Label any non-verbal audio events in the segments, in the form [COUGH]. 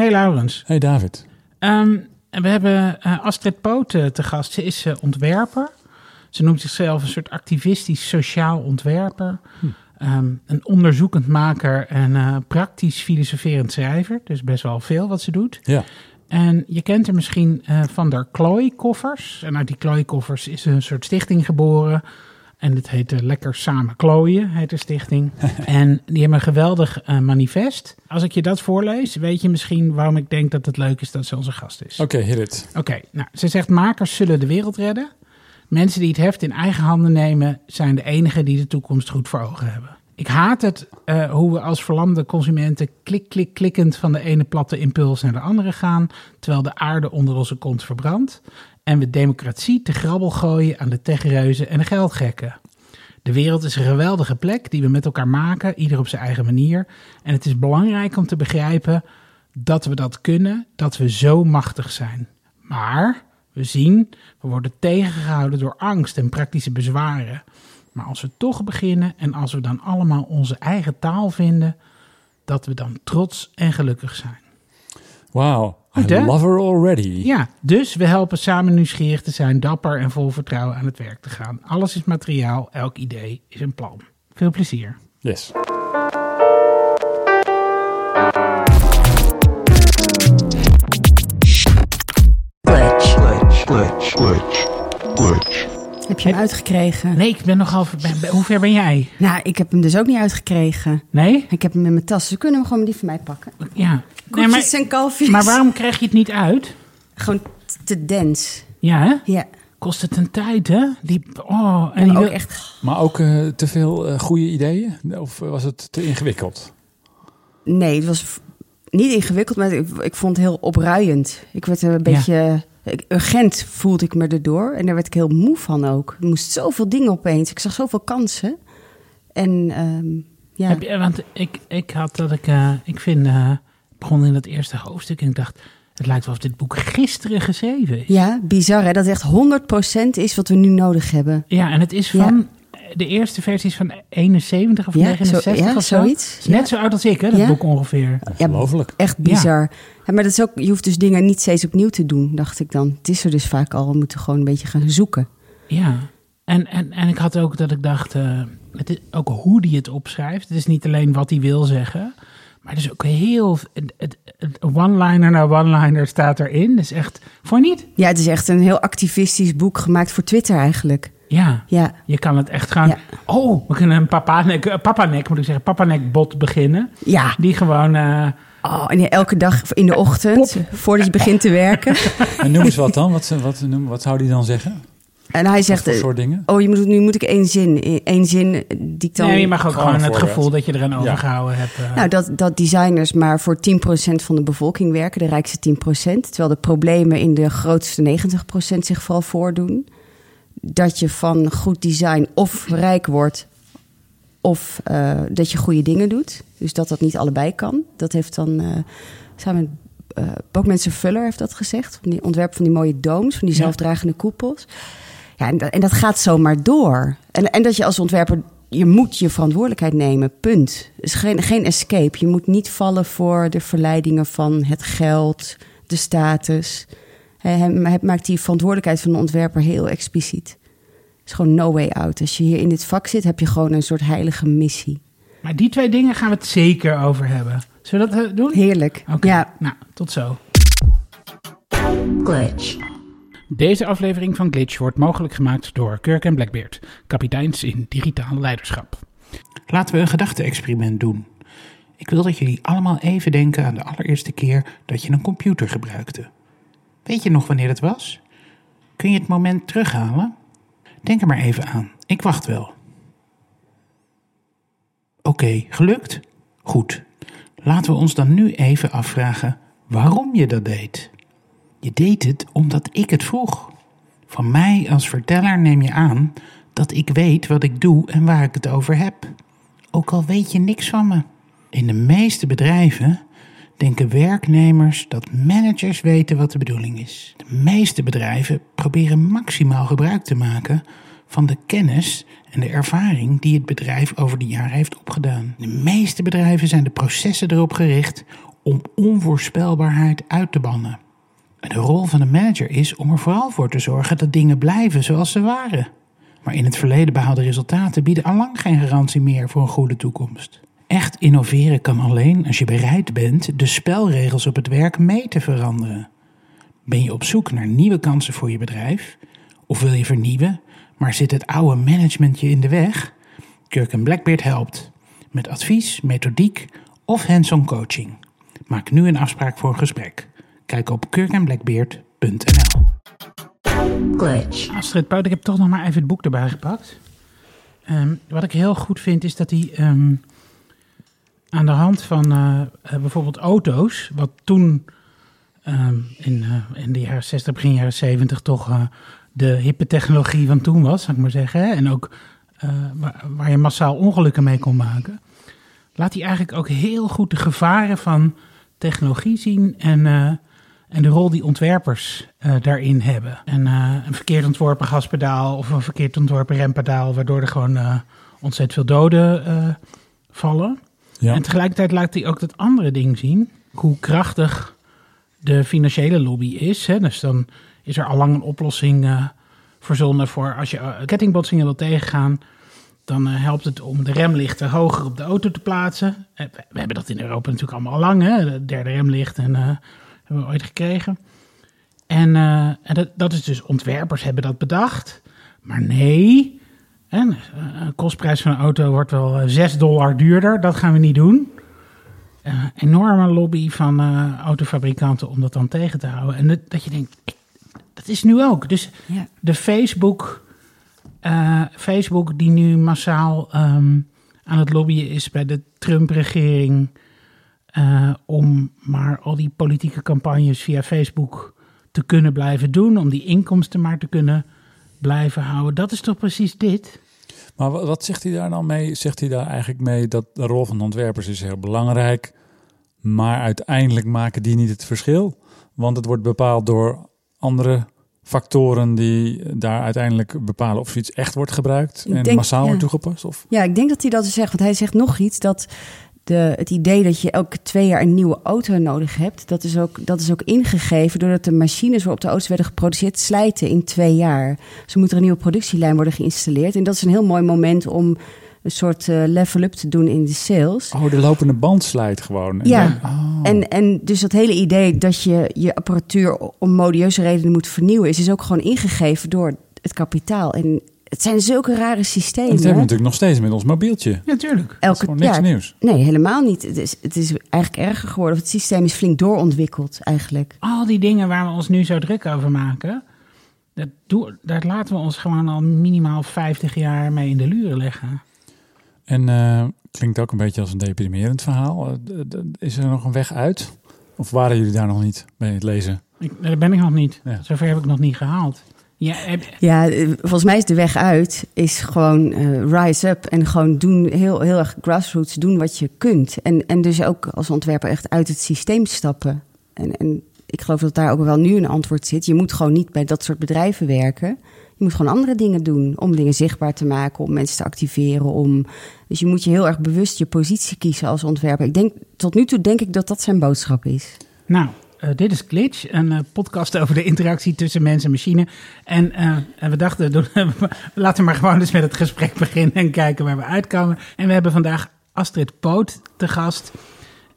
Hey Laurens. Hey David. Ehm, we hebben eh, Astrid Poot eh, te gast. Ze is eh, ontwerper. Ze noemt zichzelf een soort activistisch sociaal ontwerper. Ehm, een onderzoekend maker en praktisch filosoferend schrijver. Dus best wel veel wat ze doet. Ja. En je kent er misschien van de Klooi-koffers. En uit die Klooi-koffers is een soort stichting geboren. En dit heet eh, Lekker Samen Klooien, heet de stichting. [LAUGHS] en die hebben een geweldig eh, manifest. Als ik je dat voorlees, weet je misschien waarom ik denk dat het leuk is dat ze onze gast is. Oké, hit it. Oké, nou, ze zegt makers zullen de wereld redden. Mensen die het heft in eigen handen nemen, zijn de enigen die de toekomst goed voor ogen hebben. Ik haat het eh, hoe we als verlamde consumenten klik, klik, klikkend van de ene platte impuls naar de andere gaan, terwijl de aarde onder onze kont verbrandt. En we democratie te grabbel gooien aan de techreuzen en de geldgekken. De wereld is een geweldige plek die we met elkaar maken, ieder op zijn eigen manier. En het is belangrijk om te begrijpen dat we dat kunnen, dat we zo machtig zijn. Maar we zien, we worden tegengehouden door angst en praktische bezwaren. Maar als we toch beginnen en als we dan allemaal onze eigen taal vinden, dat we dan trots en gelukkig zijn. Wow, Goed, I hè? love her already. Ja, dus we helpen samen nieuwsgierig te zijn, dapper en vol vertrouwen aan het werk te gaan. Alles is materiaal, elk idee is een plan. Veel plezier. Yes. Glitch. Glitch. Glitch. Glitch. Glitch. Heb je hem uitgekregen? Nee, ik ben nogal. ben- ben- Hoe ver ben jij? Nou, ik heb hem dus ook niet uitgekregen. Nee? Ik heb hem in mijn tas. Ze kunnen hem gewoon die van mij pakken. Ja. Nee, maar, en kalfjes. maar waarom krijg je het niet uit? Gewoon te dens. Ja, hè? Ja. Kost het een tijd, hè? Die, oh, en ook wil- echt... Maar ook eh, te veel eh, goede ideeën? Of was het te ingewikkeld? Nee, het was niet ingewikkeld, maar ik, ik vond het heel opruiend. Ik werd een beetje... ik- Urgent voelde ik me erdoor. En daar werd ik heel moe van ook. Er moest zoveel dingen opeens. Ik zag zoveel kansen. En ehm, ja... Heb je, want ik, ik had dat ik, eh, ik vind, eh, ik begon in dat eerste hoofdstuk en ik dacht, het lijkt wel of dit boek gisteren geschreven is. Ja, bizar hè. Dat het echt 100% is wat we nu nodig hebben. Ja, en het is Ja. van, de eerste versie is van 71 of Ja, 69 zo- ja, of zo. zoiets. Is net Ja. zo oud als ik, hè, dat Ja. boek ongeveer. Ongelooflijk. Echt bizar. Ja, maar dat is ook, je hoeft dus dingen niet steeds opnieuw te doen, dacht ik dan. Het is er dus vaak al. We moeten gewoon een beetje gaan zoeken. Ja, en, en, en ik had ook dat ik dacht, eh, het is ook hoe die het opschrijft. Het is niet alleen wat hij wil zeggen, maar het is ook heel, one-liner na one-liner staat erin. Dus echt, vond je niet? Ja, het is echt een heel activistisch boek gemaakt voor Twitter eigenlijk. Ja, Ja, je kan het echt gaan. Ja. Oh, we kunnen een papanek, eh, papanek moet ik zeggen, papanek bot beginnen. ja. Die gewoon, eh, Oh, en elke dag in de ochtend, voordat je begint te werken. [LAUGHS] En noem eens wat dan. Wat, wat, noem, wat zou die dan zeggen? En hij Wat zegt, voor eh, soort dingen? oh, je moet, nu moet ik één zin, één zin die ik dan... nee, je mag ook Gewoon het gevoel dat je eraan overgehouden hebt. eh. Nou, dat, dat designers maar voor 10% van de bevolking werken, de rijkste 10%. Terwijl de problemen in de grootste 90% zich vooral voordoen. Dat je van goed design of rijk wordt, of eh, dat je goede dingen doet. Dus dat dat niet allebei kan. Dat heeft dan eh samen met uh, Bokmensen Fuller heeft dat gezegd. Van die ontwerp van die mooie domes, van die Ja. zelfdragende koepels. Ja, en dat, en dat gaat zomaar door. En, en dat je als ontwerper, je moet je verantwoordelijkheid nemen, punt. Er is geen, geen escape. Je moet niet vallen voor de verleidingen van het geld, de status. Hij, hij- hij maakt die verantwoordelijkheid van de ontwerper heel expliciet. Het is gewoon no way out. Als je hier in dit vak zit, heb je gewoon een soort heilige missie. Maar die twee dingen gaan we het zeker over hebben. Zullen we dat eh, doen? Heerlijk. Oké, Ja, nou, tot zo. Glitch. Deze aflevering van Glitch wordt mogelijk gemaakt door Kirk en Blackbeard, kapiteins in digitale leiderschap. Laten we een gedachte-experiment doen. Ik wil dat jullie allemaal even denken aan de allereerste keer dat je een computer gebruikte. Weet je nog wanneer het was? Kun je het moment terughalen? Denk er maar even aan. Ik wacht wel. Oké, gelukt? Goed. Laten we ons dan nu even afvragen waarom je dat deed. Je deed het omdat ik het vroeg. Van mij als verteller neem je aan dat ik weet wat ik doe en waar ik het over heb. Ook al weet je niks van me. In de meeste bedrijven denken werknemers dat managers weten wat de bedoeling is. De meeste bedrijven proberen maximaal gebruik te maken van de kennis en de ervaring die het bedrijf over de jaren heeft opgedaan. De meeste bedrijven zijn de processen erop gericht om onvoorspelbaarheid uit te bannen. De rol van de manager is om er vooral voor te zorgen dat dingen blijven zoals ze waren. Maar in het verleden behaalde resultaten bieden allang geen garantie meer voor een goede toekomst. Echt innoveren kan alleen als je bereid bent de spelregels op het werk mee te veranderen. Ben je op zoek naar nieuwe kansen voor je bedrijf? Of wil je vernieuwen, maar zit het oude management je in de weg? Kirk Blackbeard helpt. Met advies, methodiek of hands-on coaching. Maak nu een afspraak voor een gesprek. Kijk op kirkandblackbeard.nl glitch, Astrid Pout, ik heb toch nog maar even het boek erbij gepakt. Ehm, wat ik heel goed vind is dat hij ehm, aan de hand van eh, eh, bijvoorbeeld auto's, wat toen ehm, in, eh, in de jaren 60, begin jaren 70 toch eh, de hippe technologie van toen was, zou ik maar zeggen. Hè? En ook eh, waar, waar je massaal ongelukken mee kon maken. Laat hij eigenlijk ook heel goed de gevaren van technologie zien en, eh, en de rol die ontwerpers eh, daarin hebben. En eh, een verkeerd ontworpen gaspedaal of een verkeerd ontworpen rempedaal, waardoor er gewoon eh, ontzettend veel doden vallen. Ja. En tegelijkertijd laat hij ook dat andere ding zien, hoe krachtig de financiële lobby is. Hè? Dus dan is er al lang een oplossing verzonnen voor als je kettingbotsingen wil tegengaan. Dan helpt het om de remlichten hoger op de auto te plaatsen. We, hebben dat in Europa natuurlijk allemaal al lang. Hè? De derde remlicht en, hebben we ooit gekregen. En, eh, en dat, dat is dus, ontwerpers hebben dat bedacht. Maar nee, hè, een kostprijs van een auto wordt wel eh, 6 dollar duurder. Dat gaan we niet doen. Eh, enorme lobby van eh, autofabrikanten om dat dan tegen te houden. En dat, dat je denkt, dat is nu ook. Dus Ja. de Facebook, eh, Facebook die nu massaal ehm, aan het lobbyen is bij de Trump-regering. Eh, om maar al die politieke campagnes via Facebook te kunnen blijven doen. Om die inkomsten maar te kunnen blijven houden. Dat is toch precies dit? Maar wa- wat zegt hij daar dan mee? Zegt hij daar eigenlijk mee dat de rol van ontwerpers is heel belangrijk, maar uiteindelijk maken die niet het verschil? Want het wordt bepaald door andere factoren die daar uiteindelijk bepalen of iets echt wordt gebruikt Ik en denk- massaal ja. wordt toegepast? Of? Ja, ik denk dat hij dat zegt. Want hij zegt nog iets dat de, het idee dat je elke twee jaar een nieuwe auto nodig hebt, dat is ook, dat is ook ingegeven doordat de machines waarop de auto's werden geproduceerd slijten in twee jaar. Dus moet er een nieuwe productielijn worden geïnstalleerd. En dat is een heel mooi moment om een soort eh, level-up te doen in de sales. Oh, de lopende band slijt gewoon. En Ja. dan- oh. En, en dus dat hele idee dat je je apparatuur om modieuze redenen moet vernieuwen, is dus ook gewoon ingegeven door het kapitaal. En het zijn zulke rare En systemen. dat hebben we natuurlijk nog steeds met ons mobieltje. Natuurlijk. Dat is Elke, niks ja, nieuws. Nee, helemaal niet. Het is, het is eigenlijk erger geworden. Of het systeem is flink doorontwikkeld eigenlijk. Al die dingen waar we ons nu zo druk over maken. Dat doe, daar laten we ons gewoon al minimaal 50 jaar mee in de luren leggen. En eh, klinkt ook een beetje als een deprimerend verhaal. Eh, Is er nog een weg uit? Of waren jullie daar nog niet bij het lezen? Ik, daar ben ik nog niet. Ja. Zover heb ik nog niet gehaald. Ja, heb, Ja, eh, volgens mij is de weg uit is gewoon eh, rise up en gewoon doen heel, heel erg grassroots doen wat je kunt. En, en dus ook als ontwerper echt uit het systeem stappen. En, en ik geloof dat daar ook wel nu een antwoord zit. Je moet gewoon niet bij dat soort bedrijven werken. Je moet gewoon andere dingen doen om dingen zichtbaar te maken, om mensen te activeren. Om... Dus je moet je heel erg bewust je positie kiezen als ontwerper. Ik denk, tot nu toe denk ik dat dat zijn boodschap is. nou, eh, dit is Glitch, een eh, podcast over de interactie tussen mens en machine. En eh, en we dachten, doen, [LAUGHS] laten we maar gewoon eens met het gesprek beginnen en kijken waar we uitkomen. En we hebben vandaag Astrid Poot te gast.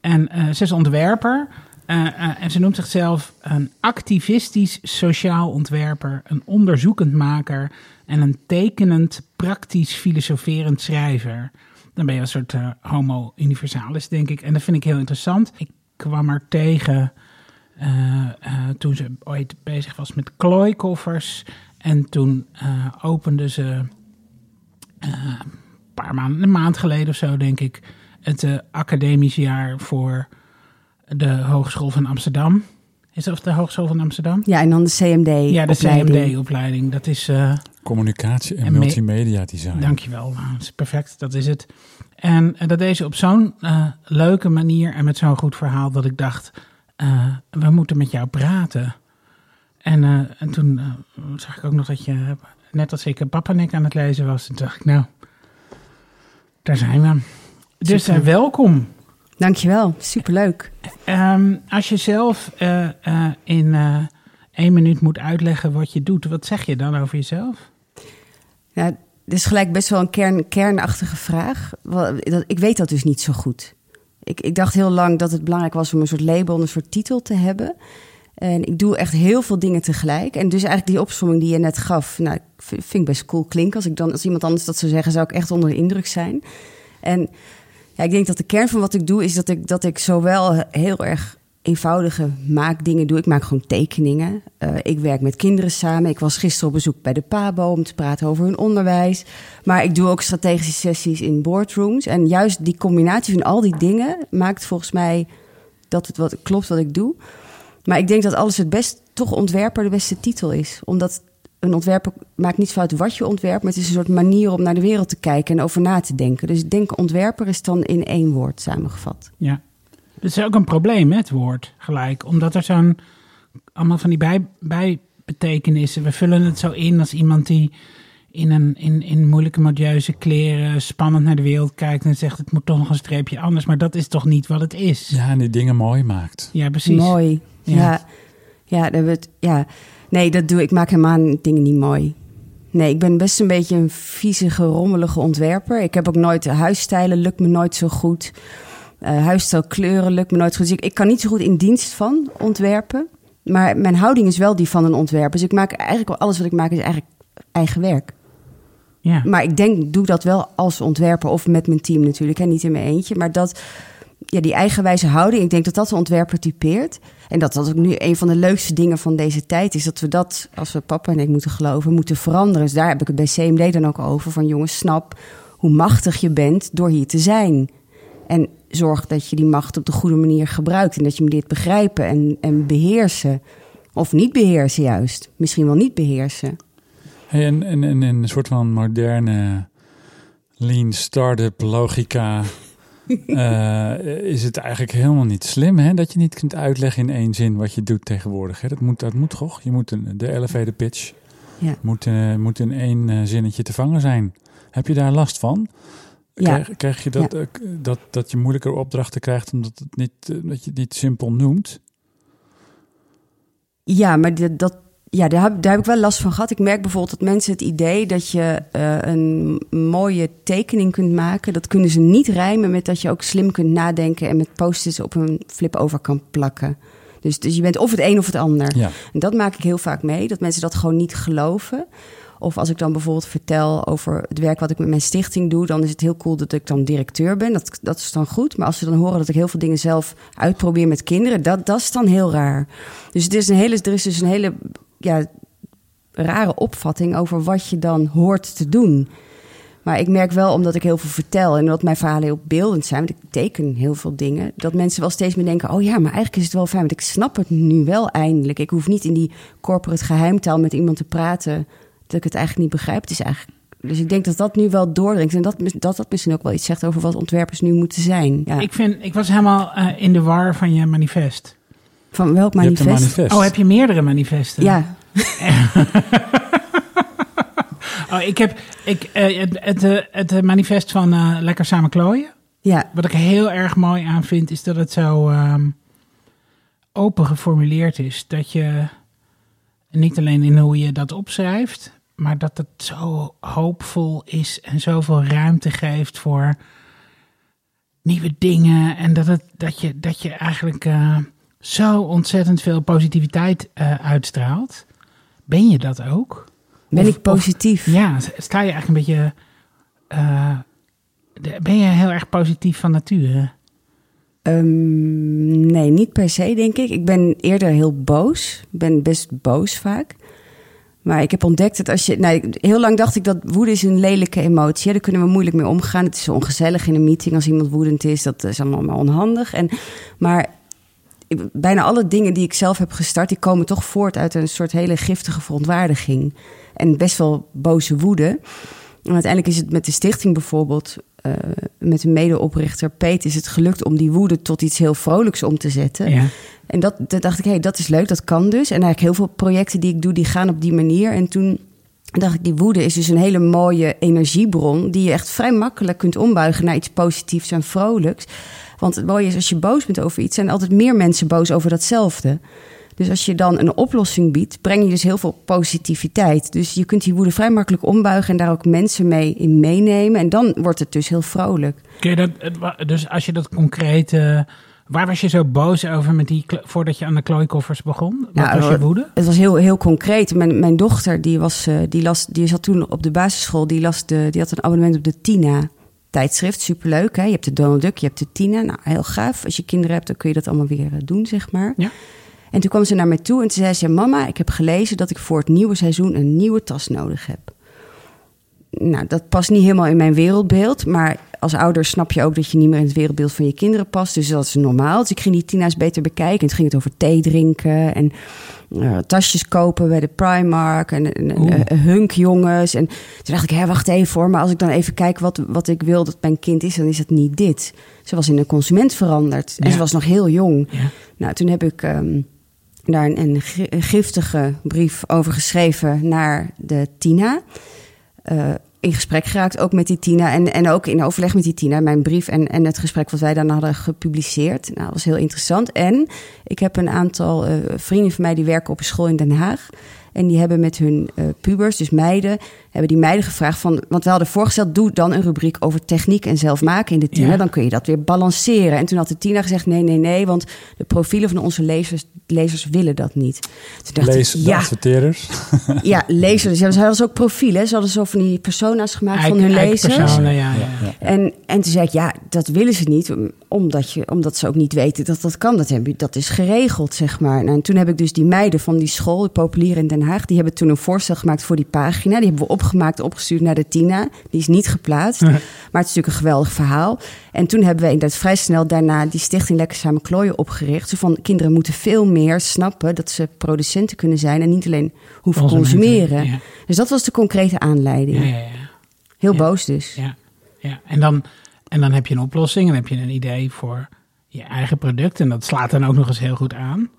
En ze is ontwerper. En ze noemt zichzelf een activistisch sociaal ontwerper, een onderzoekend maker en een tekenend, praktisch filosoferend schrijver. Dan ben je een soort homo universalis, denk ik. En dat vind ik heel interessant. Ik kwam er tegen toen ze ooit bezig was met klooikoffers. En toen eh, opende ze eh, een paar maanden, een maand geleden of zo, denk ik, het eh, academisch jaar voor de Hogeschool van Amsterdam. Is dat de Hogeschool van Amsterdam? Ja, en dan de CMD. Ja, de opleiding. CMD-opleiding. Dat is, eh, Communicatie en, En me- multimedia design. dankjewel, nou, dat is perfect, dat is het. En, eh, dat deed ze op zo'n eh, leuke manier en met zo'n goed verhaal dat ik dacht, eh, we moeten met jou praten. En, eh, en toen eh, zag ik ook nog dat je, net als ik, Papanek aan het lezen was. En toen dacht ik, nou, daar zijn we. Dus Super. welkom. Dankjewel, superleuk. Ehm, als je zelf in één minuut moet uitleggen wat je doet, wat zeg je dan over jezelf? Ja, dit is gelijk best wel een kern, kernachtige vraag. Dat- Ik weet dat dus niet zo goed. Ik, ik dacht heel lang dat het belangrijk was om een soort label, een soort titel te hebben. En ik doe echt heel veel dingen tegelijk. En dus eigenlijk die opsomming die je net gaf, nou, vind ik best cool klinken. Als, ik dan, als iemand anders dat zou zeggen, zou ik echt onder de indruk zijn. En ja, ik denk dat de kern van wat ik doe is dat ik, dat ik zowel heel erg eenvoudige maakdingen doe. Ik maak gewoon tekeningen. Eh, ik werk met kinderen samen. Ik was gisteren op bezoek bij de PABO om te praten over hun onderwijs. Maar ik doe ook strategische sessies in boardrooms. En juist die combinatie van al die dingen maakt volgens mij dat het wat klopt wat ik doe. Maar ik denk dat alles het best, toch ontwerper de beste titel is. Omdat een ontwerper maakt niet uit wat je ontwerpt, maar het is een soort manier om naar de wereld te kijken en over na te denken. Dus ik denk ontwerper is dan in één woord samengevat. Ja. Dat is ook een probleem, hè, het woord gelijk. Omdat er zo'n, allemaal van die bij, bijbetekenissen. We vullen het zo in als iemand die in, een, in, in moeilijke modieuze kleren spannend naar de wereld kijkt en zegt het moet toch nog een streepje anders. Maar dat is toch niet wat het is? Ja, en die dingen mooi maakt. Ja, precies. Mooi. Ja. Ja. We het, ja. Nee, dat doe ik. Ik maak helemaal dingen niet mooi. Nee, ik ben best een beetje een viezige, rommelige ontwerper. Ik heb ook nooit huisstijlen, lukt me nooit zo goed. Eh huisstijl kleuren lukt me nooit goed. Dus ik, ik kan niet zo goed in dienst van ontwerpen. Maar mijn houding is wel die van een ontwerper. Dus ik maak eigenlijk wel alles wat ik maak is eigenlijk eigen werk. Ja. Maar ik denk, doe dat wel als ontwerper of met mijn team natuurlijk. En niet in mijn eentje. Maar dat, ja, die eigenwijze houding, ik denk dat dat de ontwerper typeert. En dat dat ook nu een van de leukste dingen van deze tijd is. Dat we dat, als we papa en ik moeten geloven, moeten veranderen. Dus daar heb ik het bij CMD dan ook over. Van jongens, snap hoe machtig je bent door hier te zijn. En zorg dat je die macht op de goede manier gebruikt. En dat je me leert begrijpen en, en beheersen. Of niet beheersen juist. Misschien wel niet beheersen. Hey, en, en, en een soort van moderne lean startup logica. [LAUGHS] eh, is het eigenlijk helemaal niet slim hè? dat je niet kunt uitleggen in één zin wat je doet tegenwoordig. Hè? Dat, moet, dat moet toch? Je moet een, de elevator pitch Ja. moet, eh, moet in één eh, zinnetje te vangen zijn. Heb je daar last van? Ja. Krijg, krijg je dat, eh, dat, dat je moeilijker opdrachten krijgt omdat het niet, eh, dat je het niet simpel noemt? Ja, maar dat, dat, ja, daar, heb, daar heb ik wel last van gehad. Ik merk bijvoorbeeld dat mensen het idee dat je eh, een mooie tekening kunt maken, dat kunnen ze niet rijmen met dat je ook slim kunt nadenken en met post-its op een flip over kan plakken. Dus, dus je bent of het een of het ander. Ja. En dat maak ik heel vaak mee, dat mensen dat gewoon niet geloven. Of als ik dan bijvoorbeeld vertel over het werk wat ik met mijn stichting doe, dan is het heel cool dat ik dan directeur ben. Dat, dat is dan goed. Maar als ze dan horen dat ik heel veel dingen zelf uitprobeer met kinderen, dat, dat is dan heel raar. Dus het is een hele, er is dus een hele ja, rare opvatting over wat je dan hoort te doen. Maar ik merk wel, omdat ik heel veel vertel en dat mijn verhalen heel beeldend zijn, want ik teken heel veel dingen, dat mensen wel steeds meer denken: oh ja, maar eigenlijk is het wel fijn, want ik snap het nu wel eindelijk. Ik hoef niet in die corporate geheimtaal met iemand te praten dat ik het eigenlijk niet begrijp. Het is eigenlijk. Dus ik denk dat dat nu wel doordringt en dat dat, dat misschien ook wel iets zegt over wat ontwerpers nu moeten zijn. Ja. Ik, vind, ik was helemaal eh, in de war van je manifest. Van welk manifest? manifest. Oh, heb je meerdere manifesten? Ja, [LAUGHS] Oh, ik heb ik, eh, het, het, eh, het manifest van eh, Lekker Samen Klooien. ja, Wat ik heel erg mooi aan vind, is dat het zo ehm, open geformuleerd is. Dat je niet alleen in hoe je dat opschrijft, maar dat het zo hoopvol is en zoveel ruimte geeft voor nieuwe dingen. En dat, het, dat, je, dat je eigenlijk eh, zo ontzettend veel positiviteit eh, uitstraalt. Ben je dat ook? ben Of- ik positief? Ja, sta je eigenlijk een beetje. eh, ben je heel erg positief van nature? Ehm, nee, niet per se, denk ik. Ik ben eerder heel boos. Ik ben best boos vaak. Maar ik heb ontdekt dat als je... Nou, heel lang dacht ik dat woede is een lelijke emotie. Daar kunnen we moeilijk mee omgaan. Het is ongezellig in een meeting als iemand woedend is. Dat is allemaal onhandig. En, maar bijna alle dingen die ik zelf heb gestart... die komen toch voort uit een soort hele giftige verontwaardiging. En best wel boze woede. En uiteindelijk is het met de stichting bijvoorbeeld... eh, met een medeoprichter Peet is het gelukt om die woede tot iets heel vrolijks om te zetten. Ja. En dat, dat dacht ik, hé, hey, dat is leuk, dat kan dus. En eigenlijk heel veel projecten die ik doe, die gaan op die manier. En toen dacht ik, die woede is dus een hele mooie energiebron... die je echt vrij makkelijk kunt ombuigen naar iets positiefs en vrolijks. Want het mooie is, als je boos bent over iets, zijn altijd meer mensen boos over datzelfde. Dus als je dan een oplossing biedt, breng je dus heel veel positiviteit. Dus je kunt die woede vrij makkelijk ombuigen en daar ook mensen mee in meenemen. En dan wordt het dus heel vrolijk. Kun je dat, dus als je dat concreet... eh, waar was je zo boos over met die, voordat je aan de klooikoffers begon? Wat Nou, was je woede? Het was heel, heel concreet. Mijn, mijn dochter, die, was, eh, die, las, die zat toen op de basisschool. Die, las de, die had een abonnement op de Tina tijdschrift. Superleuk, hè? Je hebt de Donald Duck, je hebt de Tina. Nou, heel gaaf. Als je kinderen hebt, dan kun je dat allemaal weer eh, doen, zeg maar. Ja. En toen kwam ze naar mij toe en toen zei ze... Mama, ik heb gelezen dat ik voor het nieuwe seizoen een nieuwe tas nodig heb. Nou, dat past niet helemaal in mijn wereldbeeld. Maar als ouder snap je ook dat je niet meer in het wereldbeeld van je kinderen past. Dus dat is normaal. Dus ik ging die Tina's beter bekijken. En toen ging het over thee drinken en eh, tasjes kopen bij de Primark. En, en, eh, hunkjongens. En toen dacht ik, hé, wacht even hoor. Maar als ik dan even kijk wat, wat ik wil dat mijn kind is, dan is het niet dit. Ze was in een consument veranderd. En ze was nog heel jong. Ja. Nou, toen heb ik ehm, daar een, een gi- een giftige brief over geschreven naar de Tina. Eh, in gesprek geraakt ook met die Tina. En, en ook in overleg met die Tina. Mijn brief en, en het gesprek wat wij dan hadden gepubliceerd. Nou, dat was heel interessant. En ik heb een aantal eh, vrienden van mij die werken op een school in Den Haag. En die hebben met hun eh, pubers, dus meiden, hebben die meiden gevraagd van... Want we hadden voorgesteld, doe dan een rubriek over techniek en zelf maken in de Tina. Ja. Dan kun je dat weer balanceren. En toen had de Tina gezegd, nee, nee, nee, want de profielen van onze lezers, lezers willen dat niet. Toen dacht Lees ik, de ja, adverteerders. [LAUGHS] ja, lezers. Ja, ze hadden dus ook profielen. Ze hadden zo van die persona's gemaakt van hun lezers. ja, ja. Ja. En, en toen zei ik, ja, dat willen ze niet, omdat, je, omdat ze ook niet weten dat dat kan. Dat, hebben, dat is geregeld, zeg maar. Nou, en toen heb ik dus die meiden van die school, de populier in Den Haag... die hebben toen een voorstel gemaakt voor die pagina. Die hebben we opgemaakt, opgestuurd naar de Tina. Die is niet geplaatst, maar het is natuurlijk een geweldig verhaal. En toen hebben we inderdaad vrij snel daarna die stichting Lekker Samen Klooien opgericht. Zo van, kinderen moeten veel meer snappen dat ze producenten kunnen zijn... en niet alleen hoeven consumeren. ja. Dus dat was de concrete aanleiding. Ja, ja, ja. Heel boos dus. Ja, ja. En, dan, en dan heb je een oplossing en heb je een idee voor je eigen product. En dat slaat dan ook nog eens heel goed aan.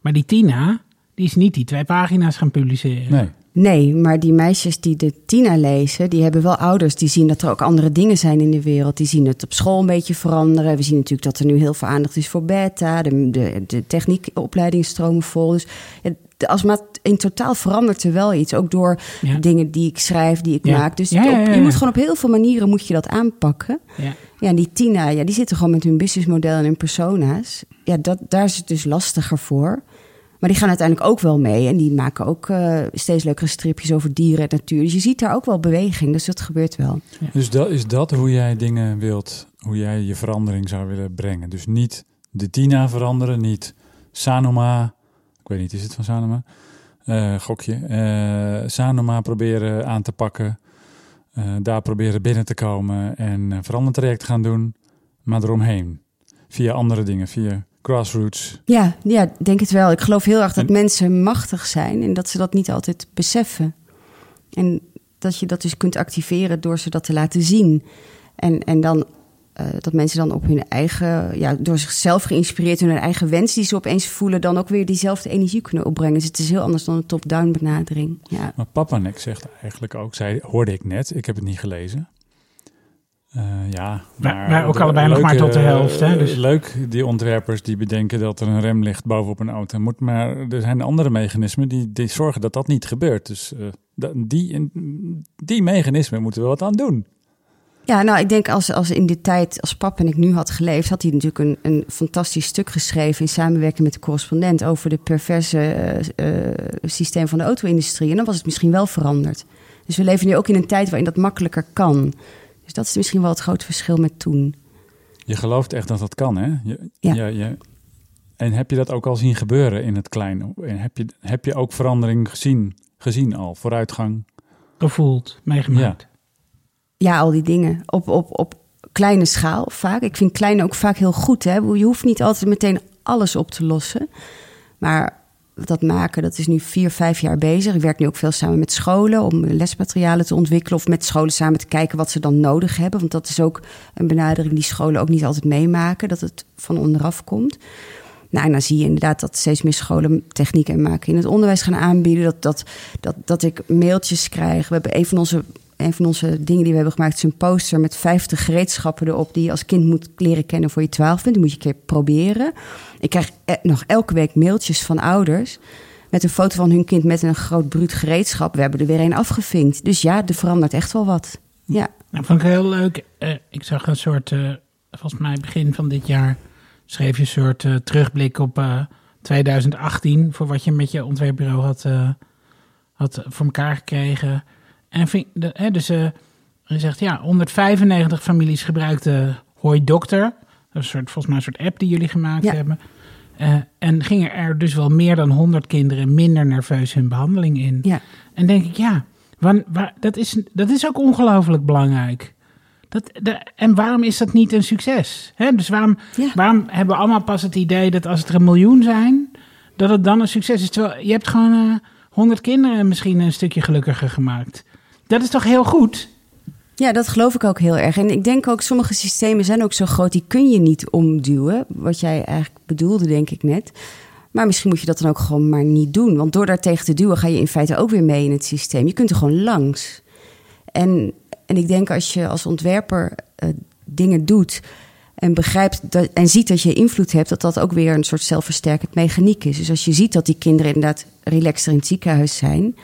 Maar die Tina, die is niet die twee pagina's gaan publiceren. Nee. Nee, maar die meisjes die de Tina lezen, die hebben wel ouders die zien dat er ook andere dingen zijn in de wereld. Die zien het op school een beetje veranderen. We zien natuurlijk dat er nu heel veel aandacht is voor beta. De, de, de techniekopleidingen stromen vol. Dus het, als maar in totaal verandert er wel iets. Ook door Ja. dingen die ik schrijf, die ik Ja. maak. Dus Ja, ja, op- ja, je moet gewoon op heel veel manieren moet je dat aanpakken. Ja. Ja, en die Tina, ja, die zitten gewoon met hun businessmodel en hun persona's. Ja, dat, daar is het dus lastiger voor. Maar die gaan uiteindelijk ook wel mee. En die maken ook eh, steeds leukere stripjes over dieren en natuur. Dus je ziet daar ook wel beweging. Dus dat gebeurt wel. Dus dat, is dat hoe jij dingen wilt, hoe jij je verandering zou willen brengen? Dus niet de Tina veranderen, niet Sanoma, ik weet niet, is het van Sanoma? Eh, gokje. Eh, Sanoma proberen aan te pakken, eh, daar proberen binnen te komen en een verandertraject gaan doen, maar eromheen. Via andere dingen, via grassroots. Ja, ja, ik denk het wel. Ik geloof heel erg dat En- mensen machtig zijn en dat ze dat niet altijd beseffen. En dat je dat dus kunt activeren door ze dat te laten zien. En, en dan eh, dat mensen dan op hun eigen, ja, door zichzelf geïnspireerd, hun eigen wens die ze opeens voelen, dan ook weer diezelfde energie kunnen opbrengen. Dus het is heel anders dan een top-down benadering. Ja. Maar Papanek zegt eigenlijk ook, zei, hoorde ik net, ik heb het niet gelezen. Eh, ja, maar wij ook de- allebei nog maar tot de helft, hè, dus- Leuk, die ontwerpers die bedenken dat er een rem ligt bovenop een auto. Moet, maar er zijn andere mechanismen die, die zorgen dat dat niet gebeurt. Dus eh, die, die mechanismen moeten we wat aan doen. Ja, nou, ik denk als, als in die tijd, als pap en ik nu had geleefd, had hij natuurlijk een, een fantastisch stuk geschreven in samenwerking met de correspondent over de perverse eh, eh, systeem van de auto-industrie. En dan was het misschien wel veranderd. Dus we leven nu ook in een tijd waarin dat makkelijker kan. Dus dat is misschien wel het grote verschil met toen. Je gelooft echt dat dat kan, hè? Je, Ja. je- je- en heb je dat ook al zien gebeuren in het kleine? En heb je, heb je ook verandering gezien, gezien al, vooruitgang? Gevoeld, meegemaakt. Ja, al die dingen. Op, op, op kleine schaal vaak. Ik vind klein ook vaak heel goed. Hè? Je hoeft niet altijd meteen alles op te lossen. Maar dat maken, dat is nu vier, vijf jaar bezig. Ik werk nu ook veel samen met scholen om lesmaterialen te ontwikkelen. Of met scholen samen te kijken wat ze dan nodig hebben. Want dat is ook een benadering die scholen ook niet altijd meemaken. Dat het van onderaf komt. Nou, en dan zie je inderdaad dat steeds meer scholen techniek en maken in het onderwijs gaan aanbieden. Dat, dat, dat, dat ik mailtjes krijg. We hebben een van onze een van onze dingen die we hebben gemaakt is een poster met 50 gereedschappen erop die je als kind moet leren kennen voor je 12 bent. Die moet je een keer proberen. Ik krijg e- nog elke week mailtjes van ouders met een foto van hun kind met een groot bruut gereedschap. We hebben er weer een afgevinkt. Dus ja, er verandert echt wel wat. Ja, Nou, vond ik heel leuk. Eh, ik zag een soort, eh, volgens mij begin van dit jaar, schreef je een soort eh, terugblik op eh, 2018 voor wat je met je ontwerpbureau had, had voor elkaar gekregen. En vind, de, hè, dus eh, je zegt ja, 195 families gebruikten Hoi Dokter. Een soort, volgens mij een soort app die jullie gemaakt Ja. hebben. Eh, en gingen er dus wel meer dan 100 kinderen minder nerveus hun behandeling in. ja. En denk ik, ja, waar, dat, is, dat is ook ongelooflijk belangrijk. Dat, de, en waarom is dat niet een succes? Hè? Dus waarom, Ja. waarom hebben we allemaal pas het idee dat als het er een miljoen zijn, dat het dan een succes is? Terwijl je hebt gewoon eh 100 kinderen misschien een stukje gelukkiger gemaakt. Dat is toch heel goed? Ja, dat geloof ik ook heel erg. En ik denk ook, sommige systemen zijn ook zo groot, die kun je niet omduwen. Wat jij eigenlijk bedoelde, denk ik net. Maar misschien moet je dat dan ook gewoon maar niet doen. Want door daar tegen te duwen, ga je in feite ook weer mee in het systeem. Je kunt er gewoon langs. En, en ik denk als je als ontwerper eh, dingen doet en begrijpt dat, en ziet dat je invloed hebt, dat dat ook weer een soort zelfversterkend mechaniek is. Dus als je ziet dat die kinderen inderdaad relaxter in het ziekenhuis zijn,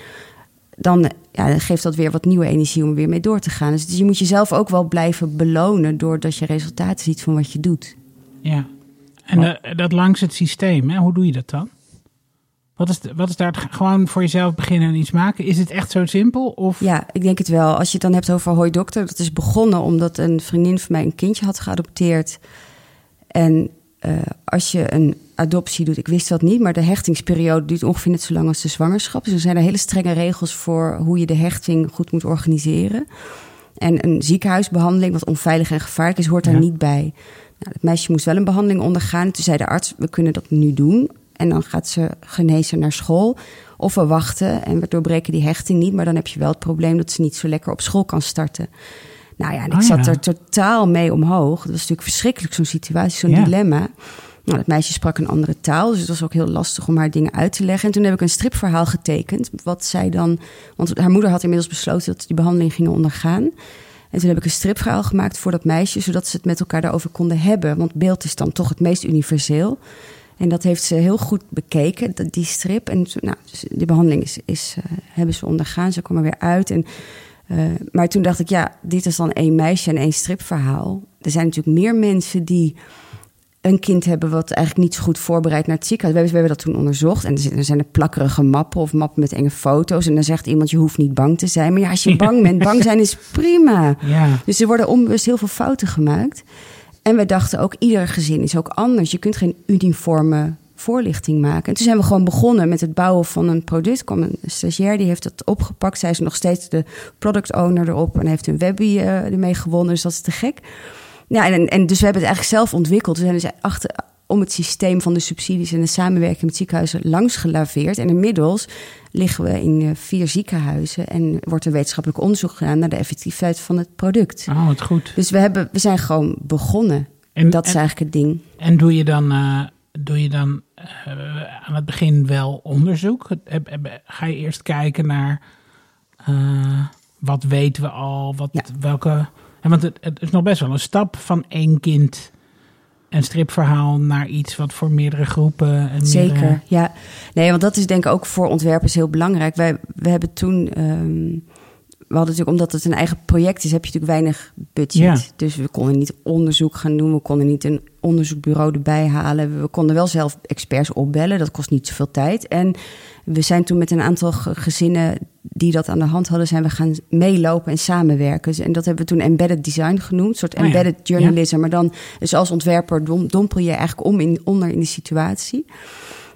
dan, ja, dan geeft dat weer wat nieuwe energie om er weer mee door te gaan. Dus je moet jezelf ook wel blijven belonen doordat je resultaten ziet van wat je doet. Ja. En eh, dat langs het systeem, hè? hoe doe je dat dan? Wat is, de- wat is daar het- gewoon voor jezelf beginnen en iets maken? Is het echt zo simpel? Of Ja, ik denk het wel. Als je het dan hebt over Hoi Dokter, dat is begonnen omdat een vriendin van mij een kindje had geadopteerd. En als je een adoptie doet, ik wist dat niet, maar de hechtingsperiode duurt ongeveer net zo lang als de zwangerschap. Dus er zijn er hele strenge regels voor hoe je de hechting goed moet organiseren. En een ziekenhuisbehandeling, wat onveilig en gevaarlijk is, hoort daar Ja. niet bij. Nou, het meisje moest wel een behandeling ondergaan. Toen zei de arts, we kunnen dat nu doen. En dan gaat ze genezen naar school. Of we wachten en we doorbreken die hechting niet. Maar dan heb je wel het probleem dat ze niet zo lekker op school kan starten. Nou ja, en ik Oh zat ja. er totaal mee omhoog. Dat was natuurlijk verschrikkelijk, zo'n situatie, zo'n Ja. dilemma. Nou, dat meisje sprak een andere taal, dus het was ook heel lastig om haar dingen uit te leggen. En toen heb ik een stripverhaal getekend, wat zij dan... Want haar moeder had inmiddels besloten dat ze die behandeling gingen ondergaan. En toen heb ik een stripverhaal gemaakt voor dat meisje, zodat ze het met elkaar daarover konden hebben. Want beeld is dan toch het meest universeel. En dat heeft ze heel goed bekeken, die strip. En nou, dus die behandeling is, is, eh, hebben ze ondergaan, ze kwam er weer uit. En, eh, maar toen dacht ik, ja, dit is dan één meisje en één stripverhaal. Er zijn natuurlijk meer mensen die een kind hebben wat eigenlijk niet zo goed voorbereid naar het ziekenhuis. We hebben, dat toen onderzocht. En er zijn, er zijn er plakkerige mappen of mappen met enge foto's. En dan zegt iemand, je hoeft niet bang te zijn. Maar ja, als je [LAUGHS] bang bent, bang zijn is prima. ja, Dus er worden onbewust heel veel fouten gemaakt. En we dachten ook, ieder gezin is ook anders. Je kunt geen uniforme voorlichting maken. En toen zijn we gewoon begonnen met het bouwen van een product. Kwam een stagiair, die heeft dat opgepakt. Zij is nog steeds de product owner erop en heeft een webby eh, ermee gewonnen. Dus dat is te gek. Ja, en, en dus we hebben het eigenlijk zelf ontwikkeld. We zijn dus achter, om het systeem van de subsidies en de samenwerking met ziekenhuizen langs gelaveerd. En inmiddels liggen we in eh, vier ziekenhuizen en wordt er wetenschappelijk onderzoek gedaan naar de effectiviteit van het product. oh wat goed. Dus we, hebben, we zijn gewoon begonnen. En, dat is en, eigenlijk het ding. en doe je dan, eh, doe je dan aan het begin wel onderzoek? Ga je eerst kijken naar eh, wat weten we al? Wat, Ja. welke, hè, want het, het is nog best wel een stap van één kind een stripverhaal naar iets wat voor meerdere groepen en Zeker, meerdere- ja. Nee, want dat is denk ik ook voor ontwerpers heel belangrijk. Wij, we hebben toen... ehm, we hadden natuurlijk, omdat het een eigen project is, heb je natuurlijk weinig budget. Ja. Dus we konden niet onderzoek gaan doen. We konden niet een onderzoekbureau erbij halen. We konden wel zelf experts opbellen. Dat kost niet zoveel tijd. En we zijn toen met een aantal ge- gezinnen die dat aan de hand hadden, zijn we gaan meelopen en samenwerken. Dus- En dat hebben we toen embedded design genoemd. Een soort Oh ja. embedded journalism. Maar dan, dus als ontwerper dom- dompel je eigenlijk om in, onder in de situatie.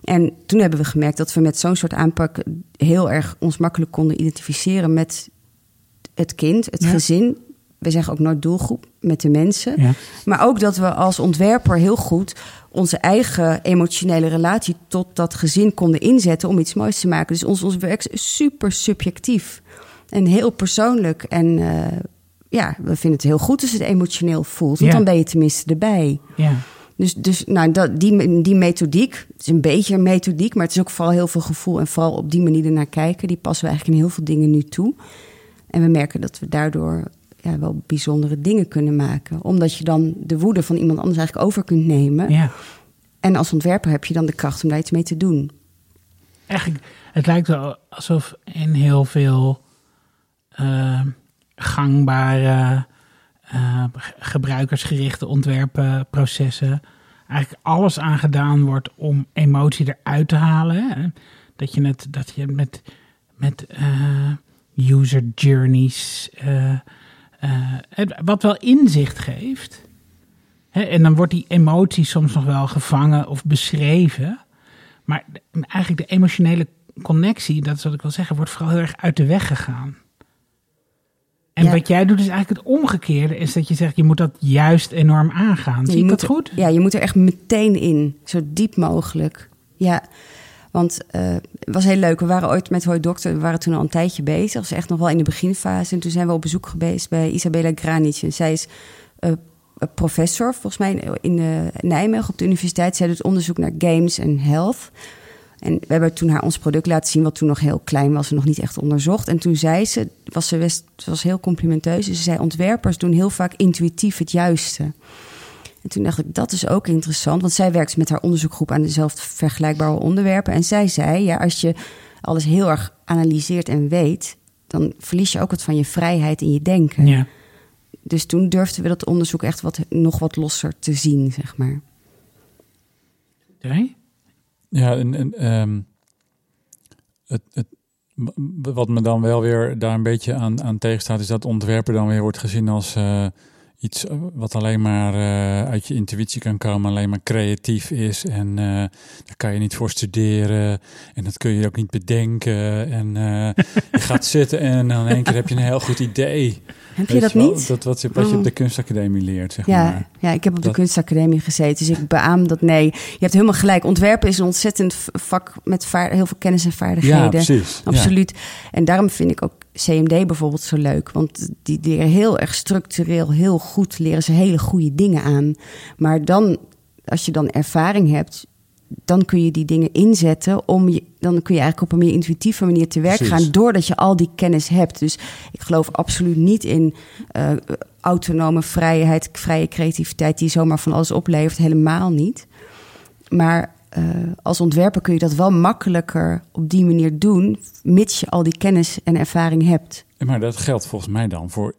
En toen hebben we gemerkt dat we met zo'n soort aanpak heel erg ons makkelijk konden identificeren met het kind, het Ja. gezin. We zeggen ook nooit doelgroep, met de mensen. Ja. Maar ook dat we als ontwerper heel goed onze eigen emotionele relatie tot dat gezin konden inzetten om iets moois te maken. Dus ons, ons werk is super subjectief en heel persoonlijk. En eh, ja, we vinden het heel goed als het emotioneel voelt, want Ja. dan ben je tenminste erbij. Ja. Dus, dus nou, dat, die, die methodiek, het is een beetje een methodiek, maar het is ook vooral heel veel gevoel en vooral op die manier ernaar kijken. Die passen we eigenlijk in heel veel dingen nu toe. En we merken dat we daardoor ja, wel bijzondere dingen kunnen maken. Omdat je dan de woede van iemand anders eigenlijk over kunt nemen. Ja. En als ontwerper heb je dan de kracht om daar iets mee te doen. Eigenlijk, het lijkt wel alsof in heel veel eh, gangbare, eh, gebruikersgerichte ontwerpprocessen eigenlijk alles aan gedaan wordt om emotie eruit te halen. Hè? Dat je het, dat je het met, met eh, user journeys, eh, eh, wat wel inzicht geeft. Hè? En dan wordt die emotie soms nog wel gevangen of beschreven. Maar eigenlijk de emotionele connectie, dat is wat ik wil zeggen, wordt vooral heel erg uit de weg gegaan. En Ja. wat jij doet is eigenlijk het omgekeerde, is dat je zegt, je moet dat juist enorm aangaan. Zie je ik dat er- goed? Ja, je moet er echt meteen in. Zo diep mogelijk. Ja, want eh, het was heel leuk. We waren ooit met Hoi Dokter, we waren toen al een tijdje bezig. Dat was echt nog wel in de beginfase. En toen zijn we op bezoek geweest bij Isabella Granic. En zij is eh, professor, volgens mij in, in eh, Nijmegen op de universiteit. Zij doet onderzoek naar games en health. En we hebben toen haar ons product laten zien, wat toen nog heel klein was en nog niet echt onderzocht. En toen zei ze, was ze, was heel complimenteus. Ze zei: Ontwerpers doen heel vaak intuïtief het juiste. En toen dacht ik, dat is ook interessant. Want zij werkt met haar onderzoekgroep aan dezelfde vergelijkbare onderwerpen. En zij zei, ja, als je alles heel erg analyseert en weet... dan verlies je ook wat van je vrijheid in je denken. Ja. Dus toen durfden we dat onderzoek echt wat, nog wat losser te zien, zeg maar. Oké. Ja, en, en ehm, het, het, wat me dan wel weer daar een beetje aan, aan tegenstaat, is dat ontwerpen dan weer wordt gezien als eh, iets eh, wat alleen maar eh, uit je intuïtie kan komen, alleen maar creatief is. En eh, daar kan je niet voor studeren. En dat kun je ook niet bedenken. En je gaat [LAUGHS] zitten en dan in één keer heb je een heel goed idee. Heb je dat wel? niet? Dat wat, je- wat je Oh. op de kunstacademie leert, zeg Ja, maar. ja, ik heb op de kunstacademie gezeten, dus ik beaam dat nee. Je hebt helemaal gelijk. Ontwerpen is een ontzettend vak met vaar- heel veel kennis en vaardigheden. Ja, precies. Ja. Absoluut. En daarom vind ik ook CMD bijvoorbeeld zo leuk. Want die leren heel erg structureel, heel goed, leren ze hele goede dingen aan. Maar dan, als je dan ervaring hebt, dan kun je die dingen inzetten om je, dan kun je eigenlijk op een meer intuïtieve manier te werk Precies. gaan, doordat je al die kennis hebt. Dus ik geloof absoluut niet in eh, autonome vrijheid, vrije creativiteit die zomaar van alles oplevert. Helemaal niet. Maar eh, als ontwerper kun je dat wel makkelijker op die manier doen, mits je al die kennis en ervaring hebt. Maar dat geldt volgens mij dan voor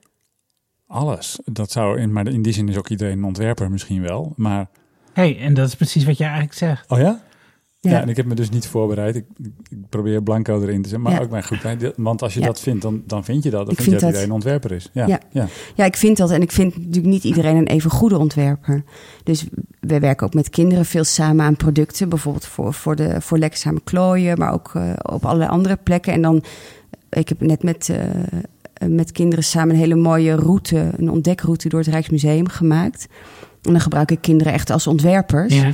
alles. Dat zou in, maar in die zin is ook iedereen een ontwerper misschien wel. Maar, hey, en dat is precies wat jij eigenlijk zegt. oh ja? Ja, Ja. en ik heb me dus niet voorbereid. Ik, ik, probeer blanco erin te zetten. Maar Ja. ook maar goed. Want als je Ja. dat vindt, dan, dan vind je dat. Dan Ik vind je dat dat. iedereen een ontwerper is. Ja, Ja. ja. Ja, ik vind dat. En ik vind natuurlijk niet iedereen een even goede ontwerper. Dus we werken ook met kinderen veel samen aan producten. Bijvoorbeeld voor, voor, de, voor klooien, maar ook eh, op allerlei andere plekken. En dan, ik heb net met, eh, met kinderen samen een hele mooie route, een ontdekroute door het Rijksmuseum gemaakt. En dan gebruik ik kinderen echt als ontwerpers. Ja.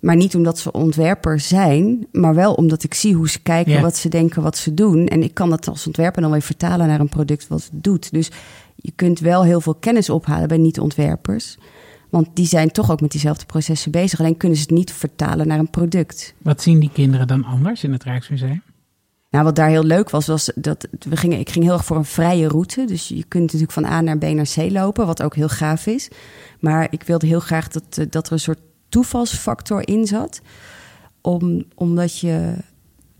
Maar niet omdat ze ontwerper zijn, maar wel omdat ik zie hoe ze kijken, Ja. wat ze denken, wat ze doen. En ik kan dat als ontwerper dan weer vertalen naar een product wat het doet. Dus je kunt wel heel veel kennis ophalen bij niet-ontwerpers. Want die zijn toch ook met diezelfde processen bezig. Alleen kunnen ze het niet vertalen naar een product. Wat zien die kinderen dan anders in het Rijksmuseum? Nou, wat daar heel leuk was, was dat we gingen, ik ging heel erg voor een vrije route. Dus je kunt natuurlijk van A naar B naar C lopen, wat ook heel gaaf is. Maar ik wilde heel graag dat, eh, dat er een soort toevalsfactor in zat. Om, omdat je,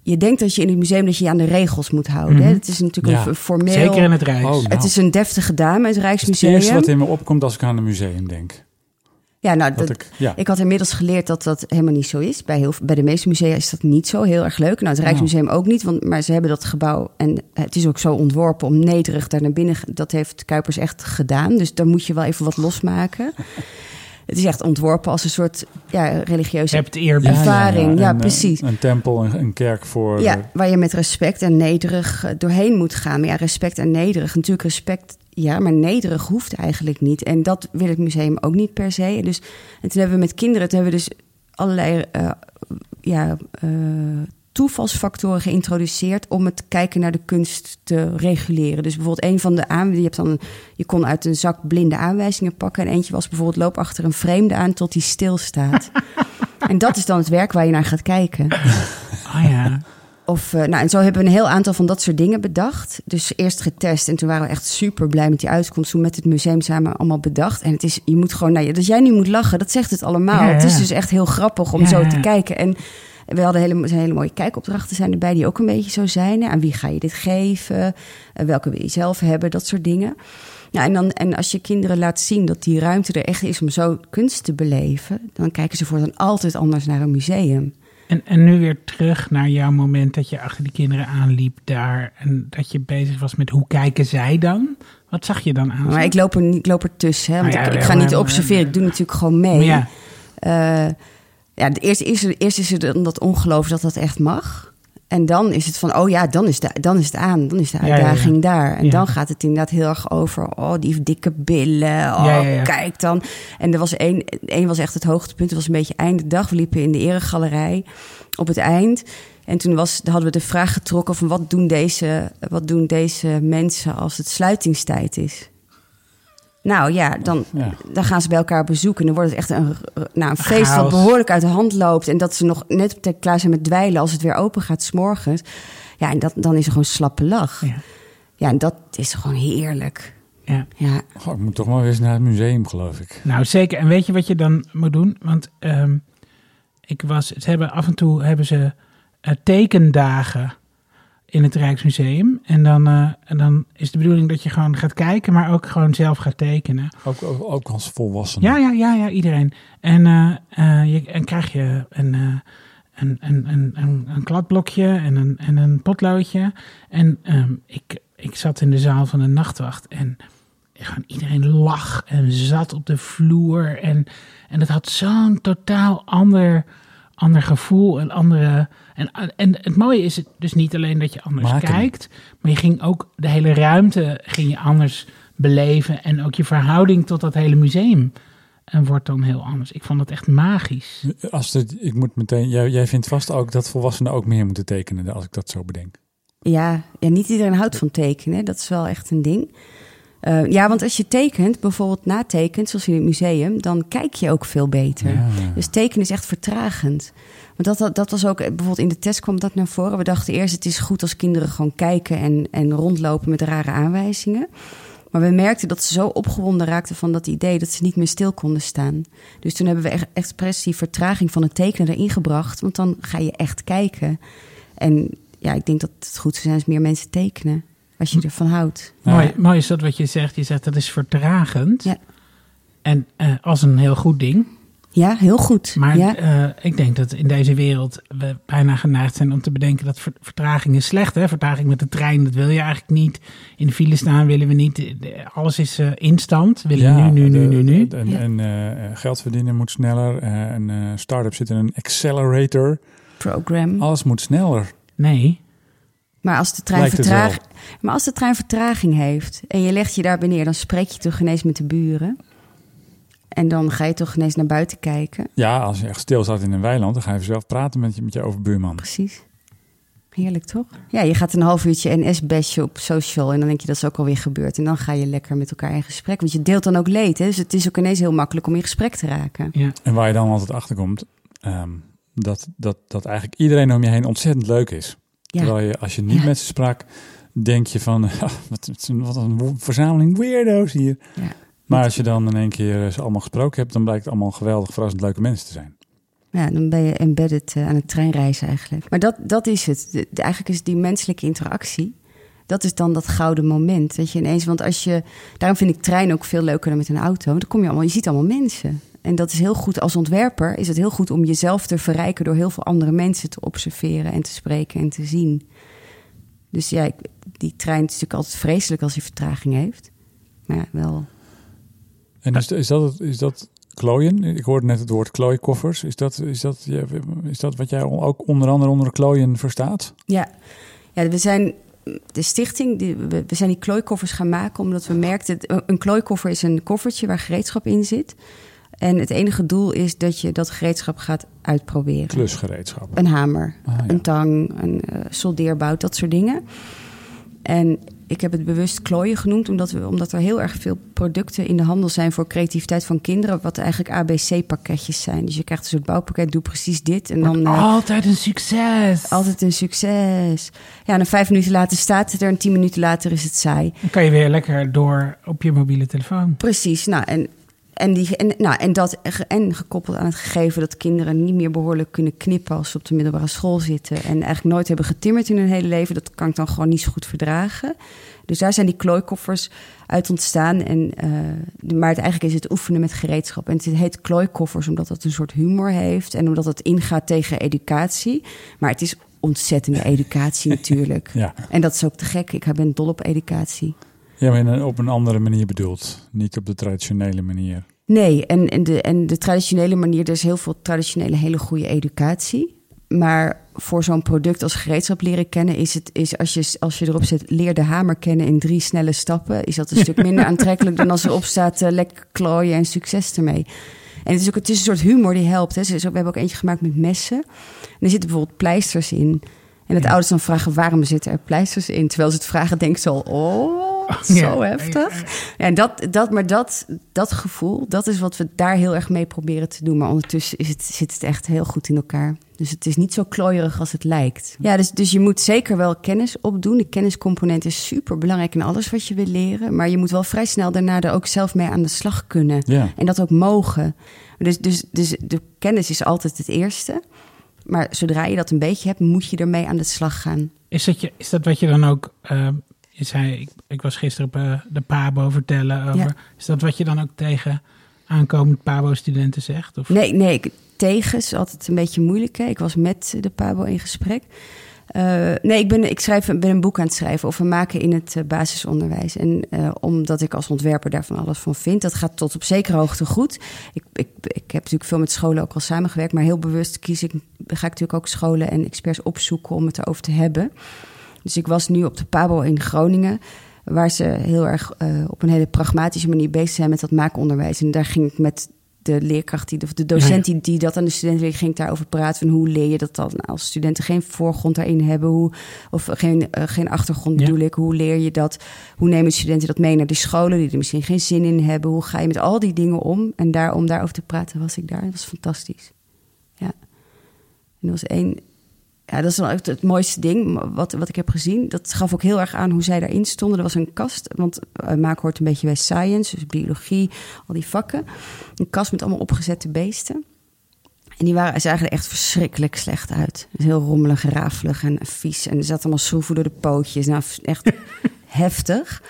je denkt dat je in het museum dat je je aan de regels moet houden. hè. Mhm. Het is natuurlijk Ja, een formeel... Zeker in het Rijks. Oh, nou. Het is een deftige dame, het Het Rijksmuseum. eerste wat in me opkomt als ik aan een museum denk. Ja, nou, Dat ik, ja. Ik had inmiddels geleerd dat dat helemaal niet zo is. Bij, heel, bij de meeste musea is dat niet zo heel erg leuk. Nou, het Rijksmuseum ook niet, want, maar ze hebben dat gebouw... en het is ook zo ontworpen om nederig daar naar binnen... dat heeft Kuipers echt gedaan. Dus daar moet je wel even wat losmaken. [LAUGHS] het is echt ontworpen als een soort ja, Je religieuze... hebt eerbied. ervaring, ja, En, eh, precies. Een tempel, een, een kerk voor... Ja, waar je met respect en nederig eh, doorheen moet gaan. Maar ja, respect en nederig. Natuurlijk respect, ja, maar nederig hoeft eigenlijk niet. En dat wil het museum ook niet per se. En, dus, en toen hebben we met kinderen, toen hebben we dus allerlei eh, ja, eh, toevalsfactoren geïntroduceerd om het kijken naar de kunst te reguleren. Dus bijvoorbeeld een van de aanwijzingen, je, hebt dan, je kon uit een zak blinde aanwijzingen pakken. En eentje was bijvoorbeeld loop achter een vreemde aan tot hij stilstaat. [LAUGHS] en dat is dan het werk waar je naar gaat kijken. Oh ja. Of, eh, nou, en zo hebben we een heel aantal van dat soort dingen bedacht. Dus eerst getest en toen waren we echt super blij met die uitkomst. Toen met het museum samen allemaal bedacht. En het is, je moet gewoon, nou ja, dat jij nu moet lachen, dat zegt het allemaal. Ja, ja. Het is dus echt heel grappig om zo te kijken. En we hadden hele, zijn hele mooie kijkopdrachten zijn erbij die ook een beetje zo zijn. Aan wie ga je dit geven? Eh, welke wil je zelf hebben? Dat soort dingen. Nou, en, dan, en als je kinderen laat zien dat die ruimte er echt is om zo kunst te beleven, dan kijken ze voortaan altijd anders naar een museum. En, en nu weer terug naar jouw moment dat je achter die kinderen aanliep daar. En dat je bezig was met hoe kijken zij dan? Wat zag je dan aan? Maar ik loop er, ik loop er tussen. Hè, want Nou ja, ik, ga niet observeren. Ik doe natuurlijk gewoon mee. Ja, Eh, ja, de eerst, is er, eerst is er dan dat ongeloof dat dat echt mag. En dan is het van, oh ja, dan is, de, dan is het aan. Dan is de Ja, ja, uitdaging ja. daar. En dan gaat het inderdaad heel erg over, oh, die dikke billen. Oh, kijk dan. En er was één, één was echt het hoogtepunt. Het was een beetje einde dag. We liepen in de eregalerij op het eind. En toen was, hadden we de vraag getrokken van wat doen, deze, wat doen deze mensen als het sluitingstijd is? Nou ja, dan, Ja. dan gaan ze bij elkaar bezoeken. En dan wordt het echt een, nou, een feest wat Chaos. behoorlijk uit de hand loopt. En dat ze nog net op tijd klaar zijn met dweilen als het weer open gaat s'morgens. Ja, en dat, dan is er gewoon slappe lach. Ja. Ja, en dat is gewoon heerlijk. ja. Ja, Goh, ik moet toch maar weer eens naar het museum, geloof ik. Nou, zeker. En weet je wat je dan moet doen? Want ehm, ik was, ze hebben af en toe hebben ze eh, tekendagen in het Rijksmuseum. En dan, eh, en dan is de bedoeling dat je gewoon gaat kijken, maar ook gewoon zelf gaat tekenen. Ook, ook, ook als volwassene. Ja, ja, ja, ja, iedereen. En, eh, eh, je, en krijg je een, een, een, een, een, een kladblokje en een, en een potloodje. En ehm, ik, ik zat in de zaal van de nachtwacht en gewoon iedereen lag en zat op de vloer. En, en het had zo'n totaal ander, ander gevoel en andere... En, en het mooie is het dus niet alleen dat je anders Maken. kijkt, maar je ging ook de hele ruimte ging je anders beleven. En ook je verhouding tot dat hele museum en wordt dan heel anders. Ik vond het echt magisch. Als het, ik moet meteen, jij, jij vindt vast ook dat volwassenen ook meer moeten tekenen, als ik dat zo bedenk. ja, ja niet iedereen houdt van tekenen. Dat is wel echt een ding. Eh, ja, want als je tekent, bijvoorbeeld natekent, zoals in het museum... dan kijk je ook veel beter. Ja. Dus tekenen is echt vertragend. Want dat, dat, dat was ook, bijvoorbeeld in de test kwam dat naar voren. We dachten eerst, het is goed als kinderen gewoon kijken en, en rondlopen met rare aanwijzingen. Maar we merkten dat ze zo opgewonden raakten van dat idee dat ze niet meer stil konden staan. Dus toen hebben we echt expres die vertraging van het tekenen erin gebracht. Want dan ga je echt kijken. En ja, ik denk dat het goed zou zijn als meer mensen tekenen. Als je ervan houdt. Ja. Mooi, mooi is dat wat je zegt. Je zegt dat is vertragend. Ja. En eh, als een heel goed ding. Ja, heel goed. Maar ja. eh, ik denk dat in deze wereld we bijna geneigd zijn om te bedenken dat ver- vertraging is slecht. Hè? Vertraging met de trein, dat wil je eigenlijk niet. In de file staan willen we niet. Alles is eh, instant. Willen Ja, nu, nu, nu, de- nu, nu. En, Ja. en eh, geld verdienen moet sneller. een eh, start-up zit in een accelerator. Program. Alles moet sneller. Nee. Maar als de trein. Maar als de trein vertraging heeft en je legt je daar beneden, dan spreek je toch ineens met de buren. En dan ga je toch ineens naar buiten kijken. Ja, als je echt stil staat in een weiland, dan ga je zelf praten met je, met je overbuurman. Precies. Heerlijk toch? Ja, je gaat een half uurtje NS-bashen op social en dan denk je dat is ook alweer gebeurd. En dan ga je lekker met elkaar in gesprek. Want je deelt dan ook leed. Hè? Dus het is ook ineens heel makkelijk om in gesprek te raken. Ja. En waar je dan altijd achter komt, ehm, dat, dat, dat eigenlijk iedereen om je heen ontzettend leuk is. Ja, Terwijl je, als je niet Ja. met ze sprak, denk je van, [LAUGHS] wat, wat een verzameling weirdo's hier. Ja. Maar als je dan in één keer ze allemaal gesproken hebt, dan blijkt het allemaal geweldig, verrassend leuke mensen te zijn. ja dan ben je embedded eh, aan het treinreizen eigenlijk. Maar dat, dat is het. De- eigenlijk is die menselijke interactie. Dat is dan dat gouden moment. Dat je ineens, want als je. Daarom vind ik trein ook veel leuker dan met een auto. Want dan kom je allemaal, je ziet allemaal mensen. En dat is heel goed als ontwerper. Is het heel goed om jezelf te verrijken door heel veel andere mensen te observeren en te spreken en te zien. Dus ja, ik- die trein is natuurlijk altijd vreselijk als hij vertraging heeft. Maar ja, wel. En is, is, dat, is dat klooien? Ik hoorde net het woord klooikoffers. Is dat, is, dat, is dat wat jij ook onder andere onder klooien verstaat? Ja, ja we zijn de stichting, die, we, zijn die klooikoffers gaan maken omdat we merkten... een klooikoffer is een koffertje waar gereedschap in zit. En het enige doel is dat je dat gereedschap gaat uitproberen. Klusgereedschap. Een hamer, Ah, ja. een tang, een eh, soldeerbout, dat soort dingen. En ik heb het bewust klooien genoemd, omdat, we, omdat er heel erg veel producten in de handel zijn voor creativiteit van kinderen, wat eigenlijk ABC-pakketjes zijn. Dus je krijgt een soort bouwpakket, doe precies dit. En dan uh, Altijd een succes. altijd een succes. Ja, en vijf minuten later staat het er en tien minuten later is het saai. Dan kan je weer lekker door op je mobiele telefoon. Precies. Nou, en, en, die, en, nou, en dat en gekoppeld aan het gegeven dat kinderen niet meer behoorlijk kunnen knippen als ze op de middelbare school zitten. En eigenlijk nooit hebben getimmerd in hun hele leven. Dat kan ik dan gewoon niet zo goed verdragen. Dus daar zijn die klooikoffers uit ontstaan. En, uh, maar het, eigenlijk is het oefenen met gereedschap. En het heet klooikoffers omdat het een soort humor heeft. En omdat het ingaat tegen educatie. Maar het is ontzettende educatie natuurlijk. Ja. En dat is ook te gek. Ik ben dol op educatie. Ja, maar op een andere manier bedoeld. Niet op de traditionele manier. Nee, en, en, de, en de traditionele manier, er is heel veel traditionele hele goede educatie. Maar voor zo'n product als gereedschap leren kennen, is het is als je, als je erop zet, leer de hamer kennen in drie snelle stappen, is dat een stuk minder [LAUGHS] aantrekkelijk dan als erop staat, eh, lekker klooien en succes ermee. En het is ook het is een soort humor die helpt. Hè. We hebben ook eentje gemaakt met messen. En er zitten bijvoorbeeld pleisters in. En dat ouders dan vragen waarom zitten er pleisters in. Terwijl ze het vragen, denken ze al, oh, [LAUGHS] zo Ja. heftig. Ja, en dat, dat, maar dat, dat gevoel, dat is wat we daar heel erg mee proberen te doen. Maar ondertussen is het, zit het echt heel goed in elkaar. Dus het is niet zo klooierig als het lijkt. Ja, dus, dus je moet zeker wel kennis opdoen. De kenniscomponent is super belangrijk in alles wat je wil leren. Maar je moet wel vrij snel daarna er ook zelf mee aan de slag kunnen. Ja. En dat ook mogen. Dus, dus, dus de kennis is altijd het eerste. Maar zodra je dat een beetje hebt, moet je ermee aan de slag gaan. Is dat, je, is dat wat je dan ook... eh, je zei, ik, ik was gisteren op eh, de PABO vertellen over... Ja. Is dat wat je dan ook tegen aankomend PABO-studenten zegt? Of? Nee, nee, ik, tegen is altijd een beetje moeilijk. Hè? Ik was met de Pabo in gesprek. Eh, nee, ik, ben, ik schrijf, ben een boek aan het schrijven over maken in het eh, basisonderwijs. En eh, omdat ik als ontwerper daar van alles van vind, dat gaat tot op zekere hoogte goed. Ik, ik, ik heb natuurlijk veel met scholen ook al samengewerkt, maar heel bewust kies ik, ga ik natuurlijk ook scholen en experts opzoeken om het erover te hebben. Dus ik was nu op de Pabo in Groningen, waar ze heel erg op een hele pragmatische manier bezig zijn met dat maakonderwijs. En daar ging ik met de leerkracht, die, of de docent die, die dat aan de studenten leert, ging daarover praten. Van hoe leer je dat dan als studenten geen voorgrond daarin hebben, hoe, of geen, eh, geen achtergrond Ja. bedoel ik. Hoe leer je dat? Hoe nemen studenten dat mee naar de scholen die er misschien geen zin in hebben? Hoe ga je met al die dingen om? En daar, om daarover te praten was ik daar. Dat was fantastisch. Ja. En er was één ja, dat is wel echt het mooiste ding wat, wat ik heb gezien. Dat gaf ook heel erg aan hoe zij daarin stonden. Er was een kast, want uh, Maak hoort een beetje bij science, dus biologie, al die vakken. Een kast met allemaal opgezette beesten. En die waren, zagen er echt verschrikkelijk slecht uit. Dus heel rommelig, rafelig en vies. En er zat allemaal schroeven door de pootjes. Nou, echt [LAUGHS] heftig.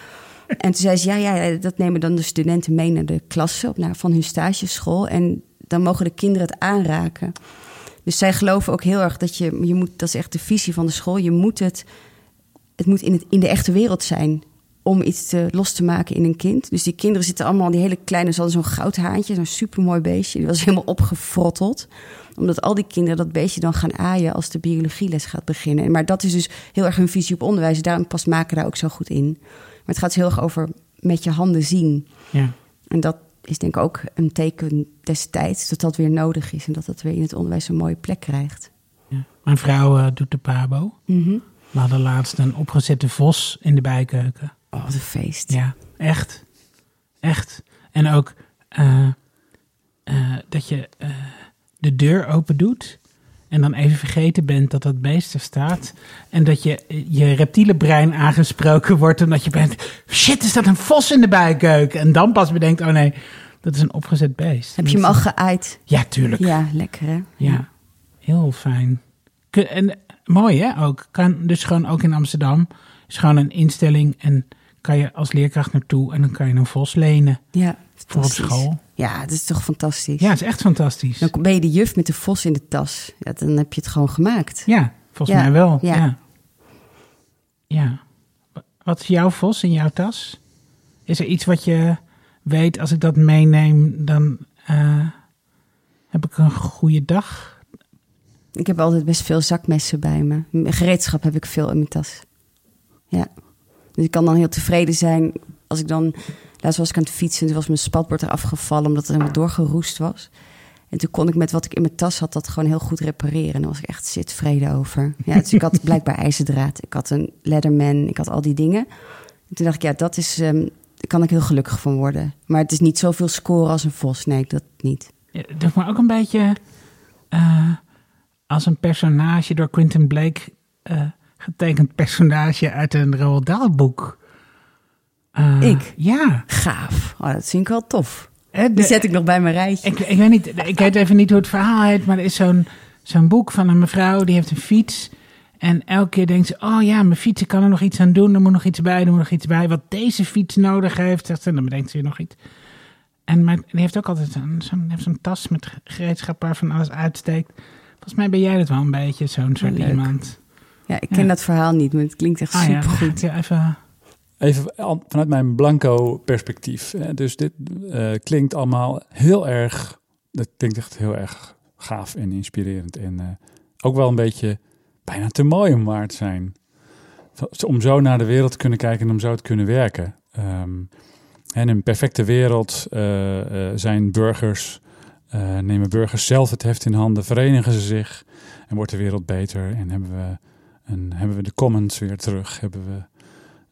En toen zei ze, ja, ja, dat nemen dan de studenten mee naar de klasse... Op, naar, van hun stageschool. En dan mogen de kinderen het aanraken. Dus zij geloven ook heel erg dat je, je moet, dat is echt de visie van de school. Je moet het, het moet in, het, in de echte wereld zijn om iets te, los te maken in een kind. Dus die kinderen zitten allemaal, die hele kleine, ze hadden zo'n goudhaantje, zo'n supermooi beestje. Die was helemaal opgefrotteld. Omdat al die kinderen dat beestje dan gaan aaien als de biologieles gaat beginnen. Maar dat is dus heel erg hun visie op onderwijs. Daarom past maken daar ook zo goed in. Maar het gaat dus heel erg over met je handen zien. Ja. En dat is denk ik ook een teken destijds dat dat weer nodig is en dat dat weer in het onderwijs een mooie plek krijgt. Ja. Mijn vrouw uh, doet de pabo. Mm-hmm. We hadden laatst een opgezette vos in de bijkeuken. Oh, wat een feest. Ja, echt. Echt. En ook uh, uh, dat je de deur open doet en dan even vergeten bent dat dat beest er staat. En dat je je reptiele brein aangesproken wordt omdat je bent... Shit, is dat een vos in de bijkeuken? En dan pas bedenkt, oh nee, dat is een opgezet beest. Heb je hem al geaaid? Ja, tuurlijk. Ja, lekker hè? Ja, ja. heel fijn. En mooi hè ook. Kan dus gewoon ook in Amsterdam. Is gewoon een instelling en kan je als leerkracht naartoe en dan kan je een vos lenen. Ja, voor op school. Ja, dat is toch fantastisch. Ja, het is echt fantastisch. Dan ben je de juf met de vos in de tas. Ja, dan heb je het gewoon gemaakt. Ja, volgens ja. mij wel. Ja. ja. ja. Wat is jouw vos in jouw tas? Is er iets wat je weet, als ik dat meeneem, dan uh, heb ik een goede dag? Ik heb altijd best veel zakmessen bij me. Gereedschap heb ik veel in mijn tas. Ja. Dus ik kan dan heel tevreden zijn als ik dan... Laatst was ik aan het fietsen en toen was mijn spatbord eraf gevallen... omdat het helemaal doorgeroest was. En toen kon ik met wat ik in mijn tas had dat gewoon heel goed repareren. En daar was ik echt zit vrede over. Ja, dus ik had [LAUGHS] blijkbaar ijzerdraad. Ik had een Leatherman, ik had al die dingen. Toen dacht ik, ja, dat is, ehm, daar kan ik heel gelukkig van worden. Maar het is niet zoveel scoren als een vos. Nee, dat niet. Ja, Het doet me ook een beetje eh, als een personage door Quentin Blake eh, getekend personage uit een Roald Dahl boek. Eh, Ik? Ja. Gaaf. Oh, dat vind ik wel tof. Eh, de- Die zet ik nog bij mijn rijtje. Ik, ik weet niet, ik weet even niet hoe het verhaal heet, maar er is zo'n zo'n boek van een mevrouw die heeft een fiets. En elke keer denkt ze, oh ja, mijn fiets, ik kan er nog iets aan doen. Er moet nog iets bij, er moet nog iets bij. Wat deze fiets nodig heeft, zegt ze, en dan bedenkt ze weer nog iets. En maar die heeft ook altijd zo'n zo'n tas met gereedschap waarvan alles uitsteekt. Volgens mij ben jij dat wel een beetje, zo'n soort leuk. iemand. Ja, ik ken Ja. dat verhaal niet, maar het klinkt echt Ah ja, supergoed. ja, even... Even vanuit mijn blanco perspectief. Dus dit eh, klinkt allemaal heel erg, dat klinkt echt heel erg gaaf en inspirerend. En eh, ook wel een beetje bijna te mooi om waar te zijn. Om zo naar de wereld te kunnen kijken en om zo te kunnen werken. Ehm, en in een perfecte wereld eh, zijn burgers, nemen burgers zelf het heft in handen, verenigen ze zich en wordt de wereld beter. En hebben we, een, hebben we de commons weer terug, hebben we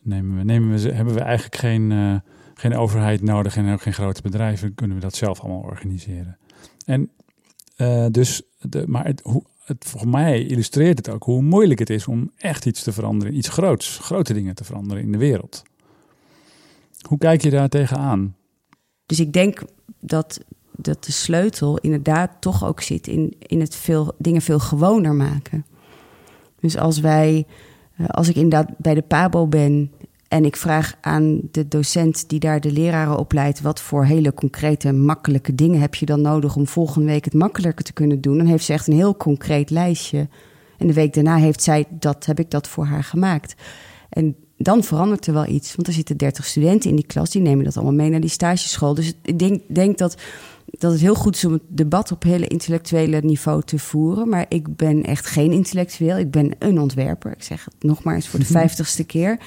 nemen we, nemen we, hebben we eigenlijk geen, eh, geen overheid nodig en ook geen grote bedrijven, kunnen we dat zelf allemaal organiseren. En eh, dus, de, maar het, hoe, het, voor mij illustreert het ook hoe moeilijk het is om echt iets te veranderen, iets groots, grote dingen te veranderen in de wereld. Hoe kijk je daar tegenaan? Dus ik denk dat, dat de sleutel inderdaad toch ook zit in, in het veel, dingen veel gewoner maken. Dus als wij, als ik inderdaad bij de PABO ben en ik vraag aan de docent die daar de leraren opleidt, wat voor hele concrete, makkelijke dingen heb je dan nodig om volgende week het makkelijker te kunnen doen, dan heeft ze echt een heel concreet lijstje. En de week daarna heeft zij dat, heb ik dat voor haar gemaakt. En dan verandert er wel iets. Want er zitten 30 studenten in die klas, die nemen dat allemaal mee naar die stageschool. Dus ik denk, denk dat, dat het heel goed is om het debat op hele intellectuele niveau te voeren. Maar ik ben echt geen intellectueel. Ik ben een ontwerper. Ik zeg het nog maar eens voor de [LAUGHS] vijftigste keer.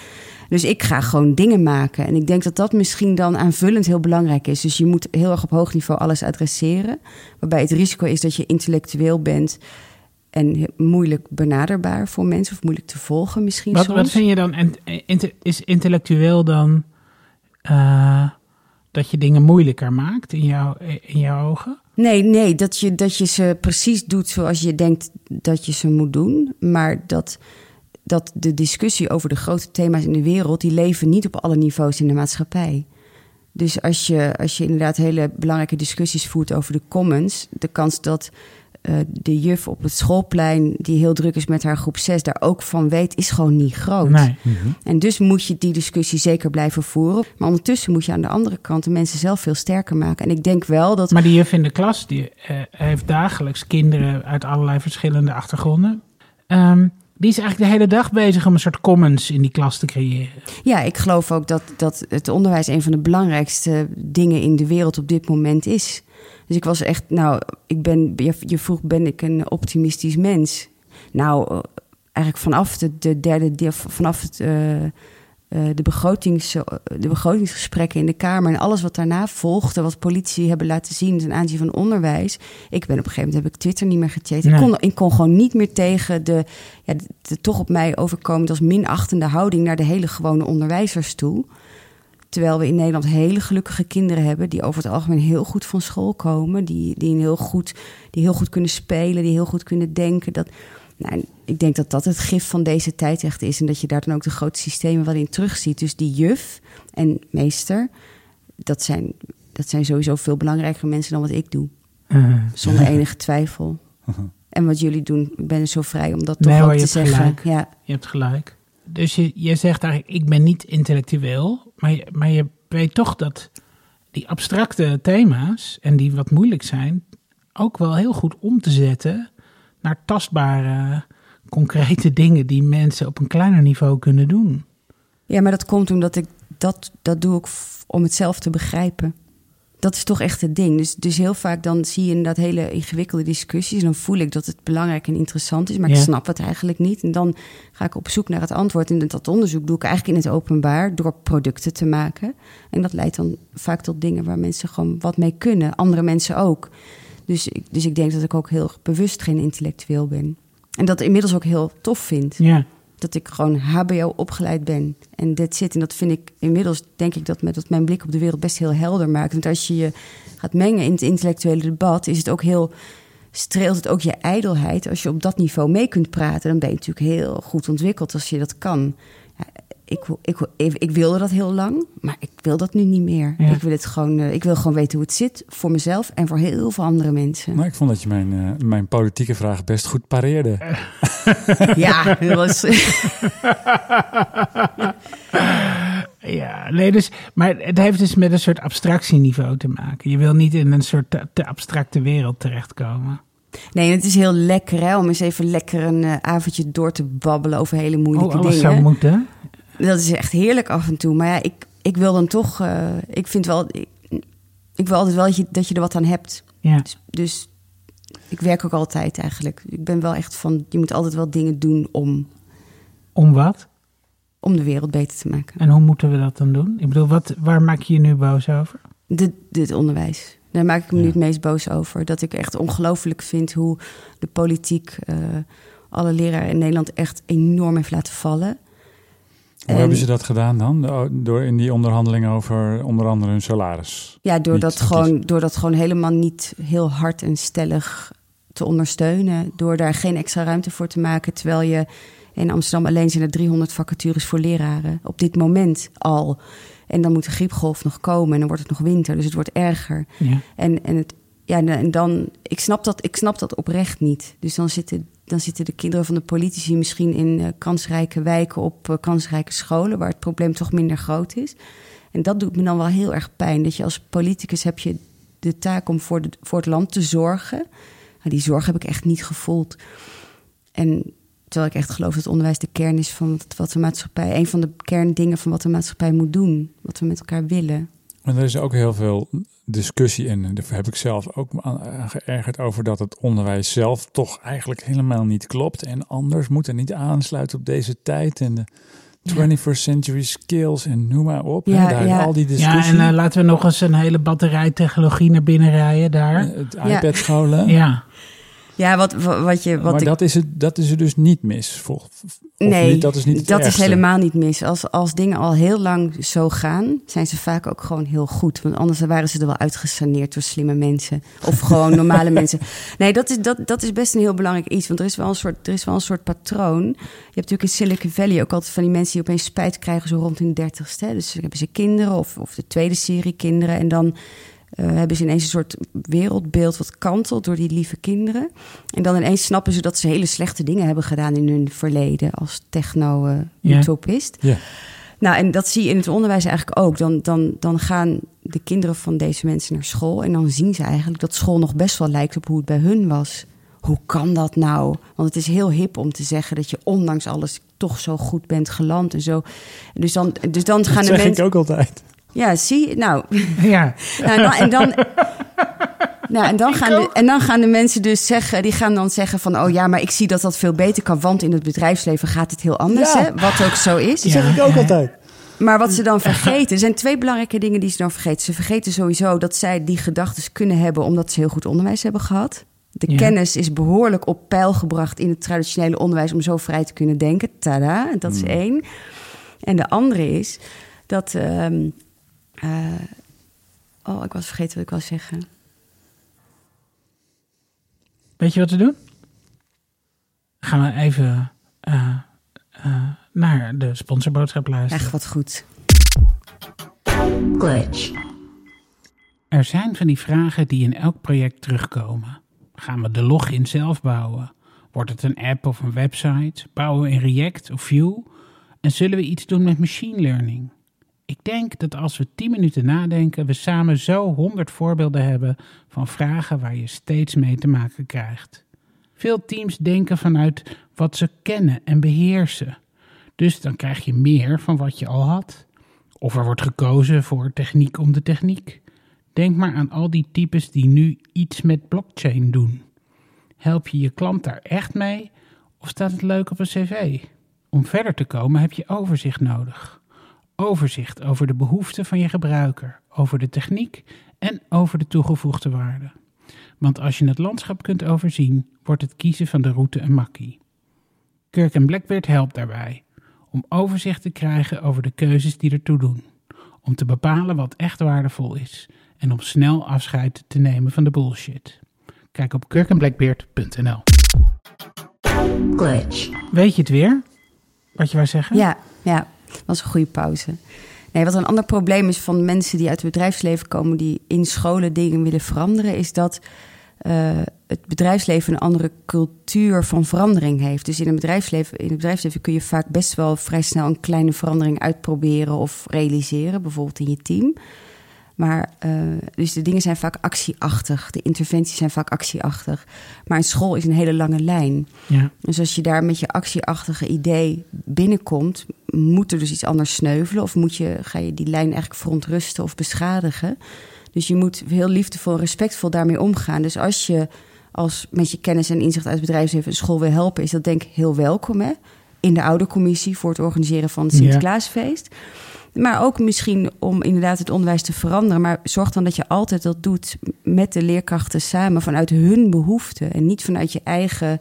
Dus ik ga gewoon dingen maken. En ik denk dat dat misschien dan aanvullend heel belangrijk is. Dus je moet heel erg op hoog niveau alles adresseren. Waarbij het risico is dat je intellectueel bent en moeilijk benaderbaar voor mensen of moeilijk te volgen misschien Wat, soms. wat vind je dan, en- inte- is intellectueel dan eh, dat je dingen moeilijker maakt in, jouw in jouw ogen? Nee, nee, dat je, dat je ze precies doet zoals je denkt dat je ze moet doen. Maar dat, dat de discussie over de grote thema's in de wereld, die leven niet op alle niveaus in de maatschappij. Dus als je, als je inderdaad hele belangrijke discussies voert over de commons, de kans dat eh, de juf op het schoolplein, die heel druk is met haar groep 6, daar ook van weet, is gewoon niet groot. Nee. En dus moet je die discussie zeker blijven voeren. Maar ondertussen moet je aan de andere kant de mensen zelf veel sterker maken. En ik denk wel dat. Maar die juf in de klas, die eh, heeft dagelijks kinderen uit allerlei verschillende achtergronden. Ehm, die is eigenlijk de hele dag bezig om een soort commons in die klas te creëren. Ja, ik geloof ook dat, dat het onderwijs een van de belangrijkste dingen in de wereld op dit moment is. Dus ik was echt, nou, ik ben, je, je vroeg, ben ik een optimistisch mens? Nou, eh, eigenlijk vanaf de, de derde, deel- vanaf het, eh, eh, de, begrotings, de begrotingsgesprekken in de Kamer en alles wat daarna volgde, wat politici hebben laten zien ten aanzien van onderwijs. Ik ben op een gegeven moment, heb ik Twitter niet meer gecheckt. Ik, kon, ik kon gewoon niet meer tegen de, ja, de, de toch op mij overkomend als minachtende houding naar de hele gewone onderwijzers toe. Terwijl we in Nederland hele gelukkige kinderen hebben die over het algemeen heel goed van school komen, die, die, heel, goed, die heel goed kunnen spelen, die heel goed kunnen denken. Dat, nou, ik denk dat dat het gif van deze tijd echt is en dat je daar dan ook de grote systemen wel in terugziet. Dus die juf en meester, dat zijn, dat zijn sowieso veel belangrijkere mensen dan wat ik doe, Eh, zonder [LAUGHS] enige twijfel. En wat jullie doen, ik ben zo vrij om dat toch ook hoor, te zeggen. gelijk. Ja, je hebt gelijk. Dus je, je zegt eigenlijk, ik ben niet intellectueel, maar je, maar je weet toch dat die abstracte thema's en die wat moeilijk zijn, ook wel heel goed om te zetten naar tastbare, concrete [LAUGHS] dingen die mensen op een kleiner niveau kunnen doen. Ja, maar dat komt omdat ik dat, dat doe ik om het zelf te begrijpen. Dat is toch echt het ding. Dus, dus heel vaak dan zie je inderdaad hele ingewikkelde discussies. En dan voel ik dat het belangrijk en interessant is, maar Ja. ik snap het eigenlijk niet. En dan ga ik op zoek naar het antwoord. En dat onderzoek doe ik eigenlijk in het openbaar door producten te maken. En dat leidt dan vaak tot dingen waar mensen gewoon wat mee kunnen. Andere mensen ook. Dus, ik- dus ik denk dat ik ook heel bewust geen intellectueel ben. En dat inmiddels ook heel tof vind. Ja. Dat ik gewoon HBO opgeleid ben. En dit zit. En dat vind ik inmiddels, denk ik, dat, met, dat mijn blik op de wereld best heel helder maakt. Want als je je gaat mengen in het intellectuele debat, is het ook heel. streelt het ook je ijdelheid. Als je op dat niveau mee kunt praten, dan ben je natuurlijk heel goed ontwikkeld als je dat kan. Ik, ik, ik, ik wilde dat heel lang, maar ik wil dat nu niet meer. Ja. Ik wil het gewoon, eh, ik wil gewoon weten hoe het zit voor mezelf en voor heel veel andere mensen. Maar ik vond dat je mijn, eh, mijn politieke vraag best goed pareerde. [LAUGHS] Ja, dat was. [LAUGHS] Ja, nee, dus, maar het heeft dus met een soort abstractieniveau te maken. Je wil niet in een soort te, te abstracte wereld terechtkomen. Nee, het is heel lekker hè, om eens even lekker een eh, avondje door te babbelen over hele moeilijke Oh, alles dingen. zou moeten. Dat is echt heerlijk af en toe. Maar ja, ik, ik wil dan toch. eh, ik vind wel. Ik, ik wil altijd wel dat je, dat je er wat aan hebt. Ja. Dus, dus ik werk ook altijd eigenlijk. Ik ben wel echt van. Je moet altijd wel dingen doen om, Om wat? om de wereld beter te maken. En hoe moeten we dat dan doen? Ik bedoel, wat, waar maak je je nu boos over? Dit, dit onderwijs. Daar maak ik me Ja. nu het meest boos over. Dat ik echt ongelooflijk vind hoe de politiek eh, alle leraren in Nederland echt enorm heeft laten vallen. Hoe En- hebben ze dat gedaan dan? Do- Door in die onderhandelingen over onder andere hun salaris. Ja, door dat, gewoon, door dat gewoon helemaal niet heel hard en stellig te ondersteunen. Door daar geen extra ruimte voor te maken. Terwijl je in Amsterdam alleen zijn er 300 vacatures voor leraren. Op dit moment al. En dan moet de griepgolf nog komen en dan wordt het nog winter. Dus het wordt erger. Ja. En, en, het, ja, en dan, ik snap, dat, ik snap dat oprecht niet. Dus dan zitten, dan zitten de kinderen van de politici misschien in eh, kansrijke wijken op eh, kansrijke scholen, waar het probleem toch minder groot is. En dat doet me dan wel heel erg pijn. Dat je als politicus heb je de taak om voor, de, voor het land te zorgen. Maar die zorg heb ik echt niet gevoeld. En terwijl ik echt geloof dat onderwijs de kern is van wat de maatschappij, een van de kerndingen van wat de maatschappij moet doen, wat we met elkaar willen. En er is ook heel veel discussie in. En daar heb ik zelf ook aan geërgerd over dat het onderwijs zelf toch eigenlijk helemaal niet klopt. En anders moet en niet aansluiten op deze tijd. En de 21st century skills en noem maar op. Ja, daar ja. al die Ja, discussie. en eh, laten we nog eens een hele batterij technologie naar binnen rijden daar. het Ja. iPad-scholen. Ja, Ja, wat, wat, je. Wat maar ik, dat, is het, dat is er dus niet mis. Vol, nee, niet, dat is niet dat is helemaal niet mis. Als, als dingen al heel lang zo gaan, zijn ze vaak ook gewoon heel goed. Want anders waren ze er wel uitgesaneerd door slimme mensen. Of gewoon [LAUGHS] normale mensen. Nee, dat is, dat, dat is best een heel belangrijk iets. Want er is, wel een soort, er is wel een soort patroon. Je hebt natuurlijk in Silicon Valley ook altijd van die mensen die opeens spijt krijgen, zo rond hun dertigste. Dus hebben ze kinderen of, of de tweede serie kinderen. En dan eh, hebben ze ineens een soort wereldbeeld wat kantelt door die lieve kinderen. En dan ineens snappen ze dat ze hele slechte dingen hebben gedaan in hun verleden als techno-utopist. Ja. Nou, en dat zie je in het onderwijs eigenlijk ook. Dan, dan, dan gaan de kinderen van deze mensen naar school en dan zien ze eigenlijk dat school nog best wel lijkt op hoe het bij hun was. Hoe kan dat nou? Want het is heel hip om te zeggen dat je ondanks alles toch zo goed bent geland en zo. Dus dan, dus dan gaan Dat de zeg mensen. ik ook altijd. Ja, zie, nou, [LAUGHS] ja. [LAUGHS] nou, en dan, en dan, [LAUGHS] nou, en, dan gaan de, en dan gaan de mensen dus zeggen, die gaan dan zeggen van, oh ja, maar ik zie dat dat veel beter kan, want in het bedrijfsleven gaat het heel anders, Ja. hè? Wat ook zo is. Dat zeg ik ook altijd. Maar wat ze dan vergeten, er zijn twee belangrijke dingen die ze dan vergeten. Ze vergeten sowieso dat zij die gedachten kunnen hebben omdat ze heel goed onderwijs hebben gehad. De Ja. kennis is behoorlijk op peil gebracht in het traditionele onderwijs om zo vrij te kunnen denken. Tada, dat is één. En de andere is dat. ehm, eh, oh, ik was vergeten wat ik wou zeggen. Weet je wat we doen? Gaan we even eh, eh, naar de sponsorboodschap luisteren. Echt wat goed. glitch, Er zijn van die vragen die in elk project terugkomen. Gaan we de login zelf bouwen? Wordt het een app of een website? Bouwen we in React of Vue? En zullen we iets doen met machine learning? Ik denk dat als we 10 minuten nadenken, we samen zo 100 voorbeelden hebben van vragen waar je steeds mee te maken krijgt. Veel teams denken vanuit wat ze kennen en beheersen. Dus dan krijg je meer van wat je al had. Of er wordt gekozen voor techniek om de techniek. Denk maar aan al die types die nu iets met blockchain doen. Help je je klant daar echt mee of staat het leuk op een cv? Om verder te komen heb je overzicht nodig. Overzicht over de behoeften van je gebruiker, over de techniek en over de toegevoegde waarde. Want als je het landschap kunt overzien, wordt het kiezen van de route een makkie. Kirk en Blackbeard helpt daarbij om overzicht te krijgen over de keuzes die ertoe doen, om te bepalen wat echt waardevol is en om snel afscheid te nemen van de bullshit. Kijk op kirkenblackbeard.nl. glitch, Weet je het weer? Wat je wou zeggen? Ja, ja, was een goede pauze. Nee, wat een ander probleem is van mensen die uit het bedrijfsleven komen, die in scholen dingen willen veranderen, is dat eh, het bedrijfsleven een andere cultuur van verandering heeft. Dus in, een bedrijfsleven, in het bedrijfsleven kun je vaak best wel vrij snel een kleine verandering uitproberen of realiseren, bijvoorbeeld in je team. Maar eh, dus de dingen zijn vaak actieachtig, de interventies zijn vaak actieachtig. Maar een school is een hele lange lijn. Ja. Dus als je daar met je actieachtige idee binnenkomt, moet er dus iets anders sneuvelen. Of moet je, ga je die lijn eigenlijk verontrusten of beschadigen. Dus je moet heel liefdevol en respectvol daarmee omgaan. Dus als je als met je kennis en inzicht uit het bedrijfsleven een school wil helpen, is dat denk ik heel welkom. Hè? In de oudercommissie voor het organiseren van het Ja. Maar ook misschien om inderdaad het onderwijs te veranderen. Maar zorg dan dat je altijd dat doet met de leerkrachten samen vanuit hun behoeften. En niet vanuit je eigen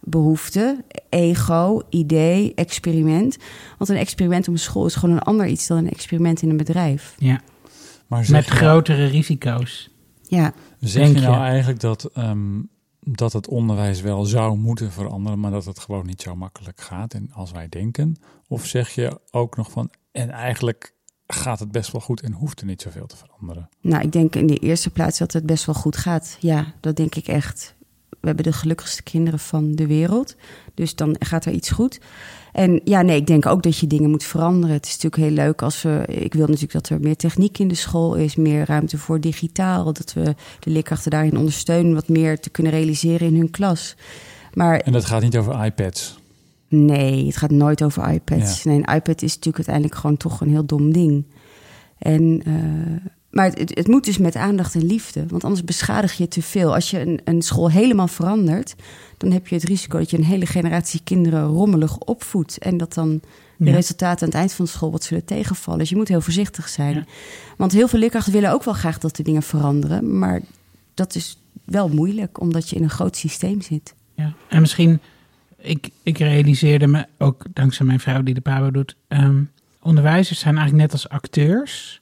behoeften, ego, idee, experiment. Want een experiment op een school is gewoon een ander iets dan een experiment in een bedrijf. ja. Maar Met je grotere risico's. Ja, Zeg Denk je nou eigenlijk dat, ehm, dat het onderwijs wel zou moeten veranderen, maar dat het gewoon niet zo makkelijk gaat en als wij denken? Of zeg je ook nog van, en eigenlijk gaat het best wel goed en hoeft er niet zoveel te veranderen? nou, ik denk in de eerste plaats dat het best wel goed gaat. Ja, dat denk ik echt. We hebben de gelukkigste kinderen van de wereld. Dus dan gaat er iets goed. En ja, nee, ik denk ook dat je dingen moet veranderen. Het is natuurlijk heel leuk als we. Ik wil natuurlijk dat er meer techniek in de school is, meer ruimte voor digitaal. Dat we de leerkrachten daarin ondersteunen, wat meer te kunnen realiseren in hun klas. Maar En dat gaat niet over iPads. Nee, het gaat nooit over iPads. Nee, een iPad is natuurlijk uiteindelijk gewoon toch een heel dom ding. En, eh, maar het, het, het moet dus met aandacht en liefde, want anders beschadig je te veel. Als je een, een school helemaal verandert, dan heb je het risico dat je een hele generatie kinderen rommelig opvoedt. En dat dan de Ja. resultaten aan het eind van de school wat zullen tegenvallen. Dus je moet heel voorzichtig zijn. Ja. Want heel veel leerkrachten willen ook wel graag dat de dingen veranderen. Maar dat is wel moeilijk, omdat je in een groot systeem zit. Ja. En misschien, ik, ik realiseerde me ook dankzij mijn vrouw die de PABO doet. ehm, onderwijzers zijn eigenlijk net als acteurs.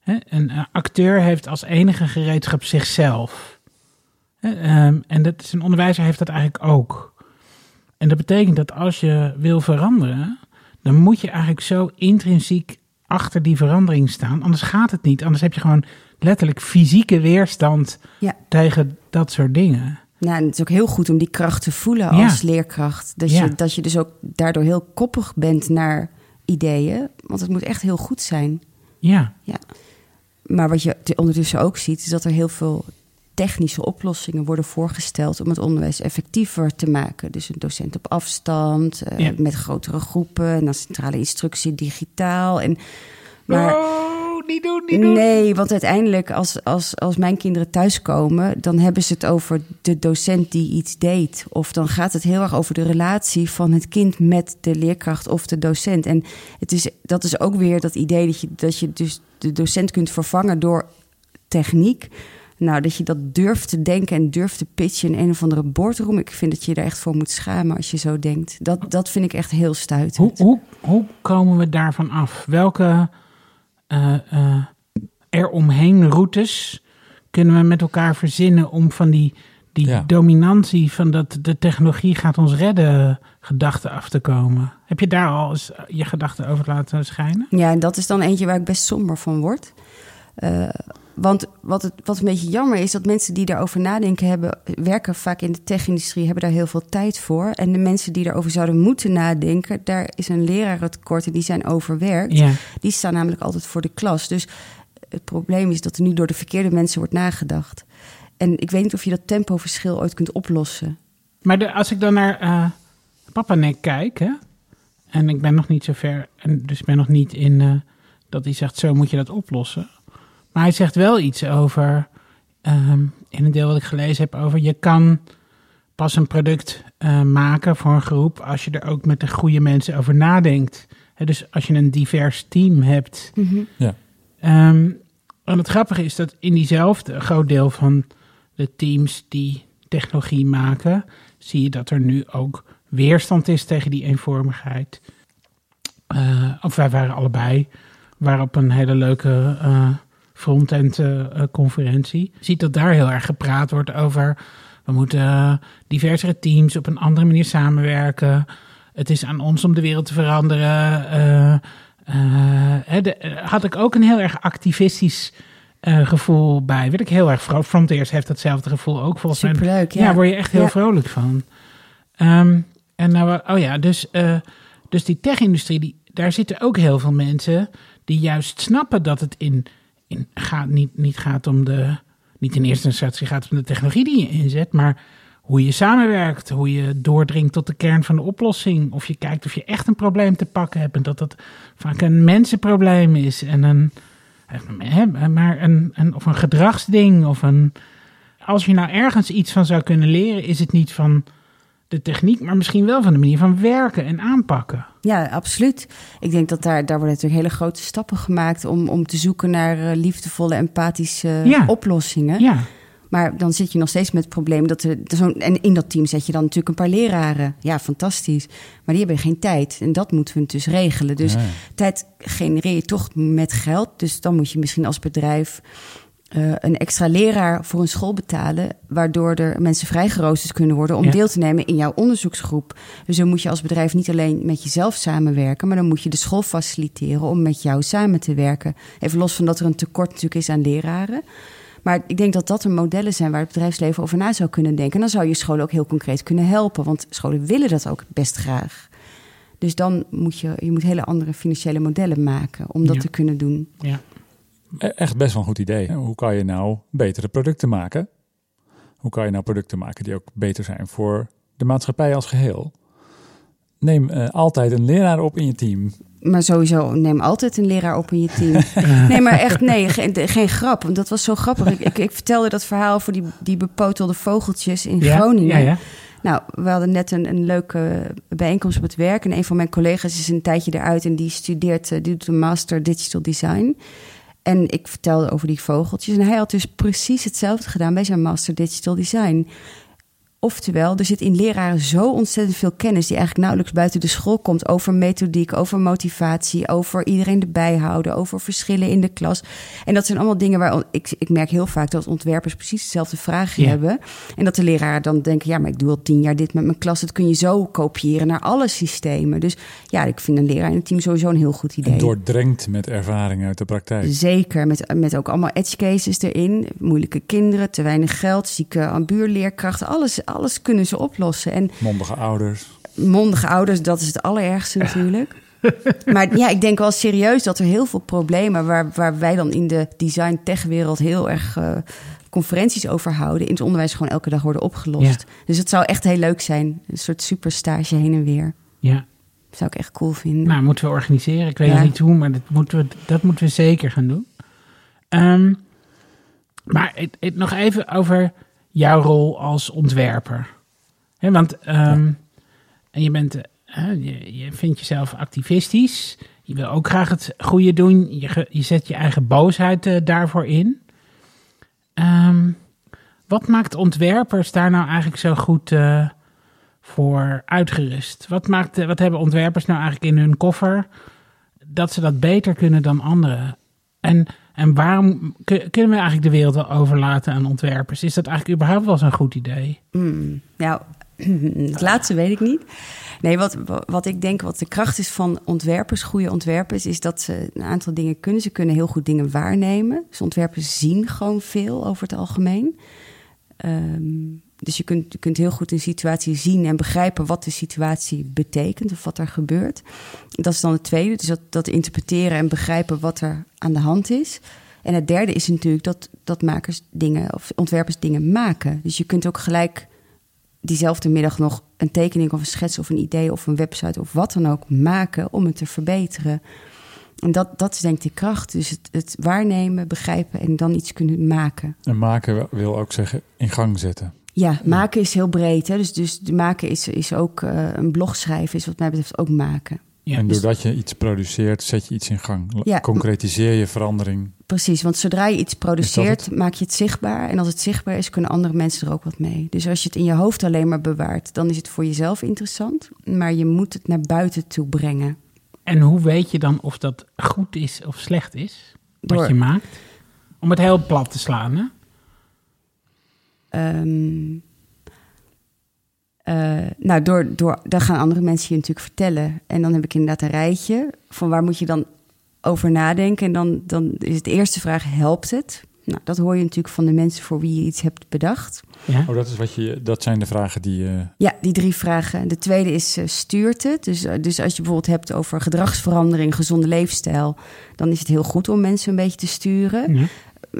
Hè? Een eh, acteur heeft als enige gereedschap zichzelf. Hè, ehm, en dat is, een onderwijzer heeft dat eigenlijk ook. En dat betekent dat als je wil veranderen, dan moet je eigenlijk zo intrinsiek achter die verandering staan. Anders gaat het niet. Anders heb je gewoon letterlijk fysieke weerstand Ja. tegen dat soort dingen. Nou, en het is ook heel goed om die kracht te voelen Ja. als leerkracht. Dat, Ja. je, dat je dus ook daardoor heel koppig bent naar ideeën. Want het moet echt heel goed zijn. Ja, Maar wat je ondertussen ook ziet, is dat er heel veel technische oplossingen worden voorgesteld om het onderwijs effectiever te maken. Dus een docent op afstand, eh, Ja. met grotere groepen en dan centrale instructie digitaal. En, maar oh, niet doen, niet doen. Nee, want uiteindelijk als, als, als mijn kinderen thuiskomen... dan hebben ze het over de docent die iets deed. Of dan gaat het heel erg over de relatie van het kind met de leerkracht of de docent. En het is, dat is ook weer dat idee dat je, dat je dus de docent kunt vervangen door techniek... Nou, dat je dat durft te denken en durft te pitchen in een of andere boardroom. Ik vind dat je er echt voor moet schamen als je zo denkt. Dat, dat vind ik echt heel stuitend. hoe, hoe komen we daarvan af? Welke eromheen routes kunnen we met elkaar verzinnen om van die, die Ja. dominantie van dat de technologie gaat ons redden gedachten af te komen? Heb je daar al eens je gedachten over laten schijnen? Ja, en dat is dan eentje waar ik best somber van word. Eh, want wat, het, wat een beetje jammer is, dat mensen die daarover nadenken hebben, werken vaak in de tech-industrie, hebben daar heel veel tijd voor. En de mensen die daarover zouden moeten nadenken, daar is een lerarentekort en die zijn overwerkt. Ja, Die staan namelijk altijd voor de klas. Dus het probleem is dat er nu door de verkeerde mensen wordt nagedacht. En ik weet niet of je dat tempoverschil ooit kunt oplossen. maar de, als ik dan naar eh Papa Nek kijk, hè, en ik ben nog niet zo ver, en dus ik ben nog niet in eh, dat hij zegt, zo moet je dat oplossen. Maar hij zegt wel iets over, ehm, in een deel wat ik gelezen heb, over je kan pas een product eh, maken voor een groep als je er ook met de goede mensen over nadenkt. Hè, dus als je een divers team hebt. Ja. Ehm, en het grappige is dat in diezelfde een groot deel van de teams die technologie maken, zie je dat er nu ook weerstand is tegen die eenvormigheid. Eh, of wij waren allebei, waren op een hele leuke eh front-end eh, eh, conferentie. Je ziet dat daar heel erg gepraat wordt over, we moeten eh, diversere teams op een andere manier samenwerken. Het is aan ons om de wereld te veranderen. De- had ik ook een heel erg activistisch gevoel bij. Werd ik heel erg vrolijk. Frontiers heeft datzelfde gevoel ook volgens mij. Superleuk, ja. Ja, word je echt heel Ja. vrolijk van. Ehm, en nou, oh ja, dus, dus die tech-industrie, daar zitten ook heel veel mensen die juist snappen dat het in, gaat, niet, niet gaat om de, niet in eerste instantie gaat om de technologie die je inzet, maar hoe je samenwerkt, hoe je doordringt tot de kern van de oplossing, of je kijkt of je echt een probleem te pakken hebt en dat dat vaak een mensenprobleem is en een, maar een, een, of een gedragsding of een, als je nou ergens iets van zou kunnen leren, is het niet van de techniek, maar misschien wel van de manier van werken en aanpakken. Ja, absoluut. Ik denk dat daar, daar worden natuurlijk hele grote stappen gemaakt om, om te zoeken naar eh, liefdevolle, empathische Ja. oplossingen. Ja, Maar dan zit je nog steeds met het probleem dat er zo'n. En in dat team zet je dan natuurlijk een paar leraren. Ja, fantastisch. Maar die hebben geen tijd. En dat moeten we dus regelen. Dus tijd genereer je toch met geld. Dus dan moet je misschien als bedrijf eh, een extra leraar voor een school betalen. Waardoor er mensen vrijgeroosterd kunnen worden om Ja. deel te nemen in jouw onderzoeksgroep. Dus dan moet je als bedrijf niet alleen met jezelf samenwerken. Maar dan moet je de school faciliteren om met jou samen te werken. Even los van dat er een tekort natuurlijk is aan leraren. Maar ik denk dat dat er modellen zijn waar het bedrijfsleven over na zou kunnen denken. En dan zou je scholen ook heel concreet kunnen helpen. Want scholen willen dat ook best graag. Dus dan moet je, je moet hele andere financiële modellen maken om dat Ja. te kunnen doen. ja. E- Echt best wel een goed idee. Hoe kan je nou betere producten maken? Hoe kan je nou producten maken die ook beter zijn voor de maatschappij als geheel? Neem eh, altijd een leraar op in je team. Maar sowieso, neem altijd een leraar op in je team. [LAUGHS] Nee, maar echt, nee, geen, geen grap. Want dat was zo grappig. Ik, ik, ik vertelde dat verhaal voor die, die bepotelde vogeltjes in ja, Groningen. Ja, ja. Nou, we hadden net een, een leuke bijeenkomst op het werk. En een van mijn collega's is een tijdje eruit en die studeert, eh, die doet een master digital design. En ik vertelde over die vogeltjes. En hij had dus precies hetzelfde gedaan bij zijn master digital design. Oftewel, er zit in leraren zo ontzettend veel kennis die eigenlijk nauwelijks buiten de school komt over methodiek, over motivatie, over iedereen erbij houden, over verschillen in de klas. En dat zijn allemaal dingen waar ik, ik merk heel vaak dat ontwerpers precies dezelfde vragen hebben. En dat de leraren dan denken, ja, maar ik doe al tien jaar dit met mijn klas. Dat kun je zo kopiëren naar alle systemen. Dus ja, ik vind een leraar in het team sowieso een heel goed idee. En doordrenkt met ervaring uit de praktijk. Zeker, met, met ook allemaal edge cases erin. Moeilijke kinderen, te weinig geld, zieke ambuurleerkrachten. Alles, alles kunnen ze oplossen. En Mondige ouders. mondige ouders, dat is het allerergste [LAUGHS] natuurlijk. Maar ja, ik denk wel serieus dat er heel veel problemen... waar, waar wij dan in de design-tech-wereld heel erg eh, conferenties over houden... in het onderwijs gewoon elke dag worden opgelost. Dus het zou echt heel leuk zijn. Een soort superstage heen en weer. ja. Dat zou ik echt cool vinden. Nou, moeten we organiseren. Ik weet Ja. niet hoe, maar dat moeten we, dat moeten we zeker gaan doen. Ehm, maar het, het, nog even over jouw rol als ontwerper. Want ehm, en je, bent, eh, je, je vindt jezelf activistisch. Je wil ook graag het goede doen. Je, je zet je eigen boosheid eh, daarvoor in. Ehm, wat maakt ontwerpers daar nou eigenlijk zo goed eh, voor uitgerust? Wat, maakt, wat hebben ontwerpers nou eigenlijk in hun koffer dat ze dat beter kunnen dan anderen? En, en waarom kun- kunnen we eigenlijk de wereld wel overlaten aan ontwerpers? Is dat eigenlijk überhaupt wel zo'n goed idee? Hmm, nou, [CLEARS THROAT] het laatste weet ik niet. Nee, wat, wat ik denk, wat de kracht is van ontwerpers, goede ontwerpers, is dat ze een aantal dingen kunnen. Ze kunnen heel goed dingen waarnemen. Dus ontwerpers zien gewoon veel over het algemeen. Ehm, dus je kunt, je kunt heel goed een situatie zien en begrijpen wat de situatie betekent of wat er gebeurt. Dat is dan het tweede, dus dat, dat interpreteren en begrijpen wat er aan de hand is. En het derde is natuurlijk dat, dat makers dingen of ontwerpers dingen maken. Dus je kunt ook gelijk diezelfde middag nog een tekening of een schets of een idee of een website of wat dan ook maken om het te verbeteren. En dat, dat is denk ik de kracht. Dus het, het waarnemen, begrijpen en dan iets kunnen maken. En maken wil ook zeggen in gang zetten. Ja, maken is heel breed. Hè? Dus, dus maken is, is ook eh, een blog schrijven, is wat mij betreft ook maken. Ja, en dus- doordat je iets produceert, zet je iets in gang. Ja. Concretiseer je verandering. precies. Want zodra je iets produceert, maak je het zichtbaar. En als het zichtbaar is, kunnen andere mensen er ook wat mee. Dus als je het in je hoofd alleen maar bewaart, dan is het voor jezelf interessant. Maar je moet het naar buiten toe brengen. En hoe weet je dan of dat goed is of slecht is? Wat Door- je maakt? Om het heel plat te slaan, hè? Ehm, eh, nou, door, door, dan gaan andere mensen je natuurlijk vertellen. En dan heb ik inderdaad een rijtje van waar moet je dan over nadenken. En dan, dan is het de eerste vraag, helpt het? Nou, dat hoor je natuurlijk van de mensen voor wie je iets hebt bedacht. Ja. Oh, dat, is wat je, dat zijn de vragen die... eh, Ja, die drie vragen. De tweede is, eh, stuurt het? Dus, dus als je bijvoorbeeld hebt over gedragsverandering, gezonde leefstijl... dan is het heel goed om mensen een beetje te sturen. Ja.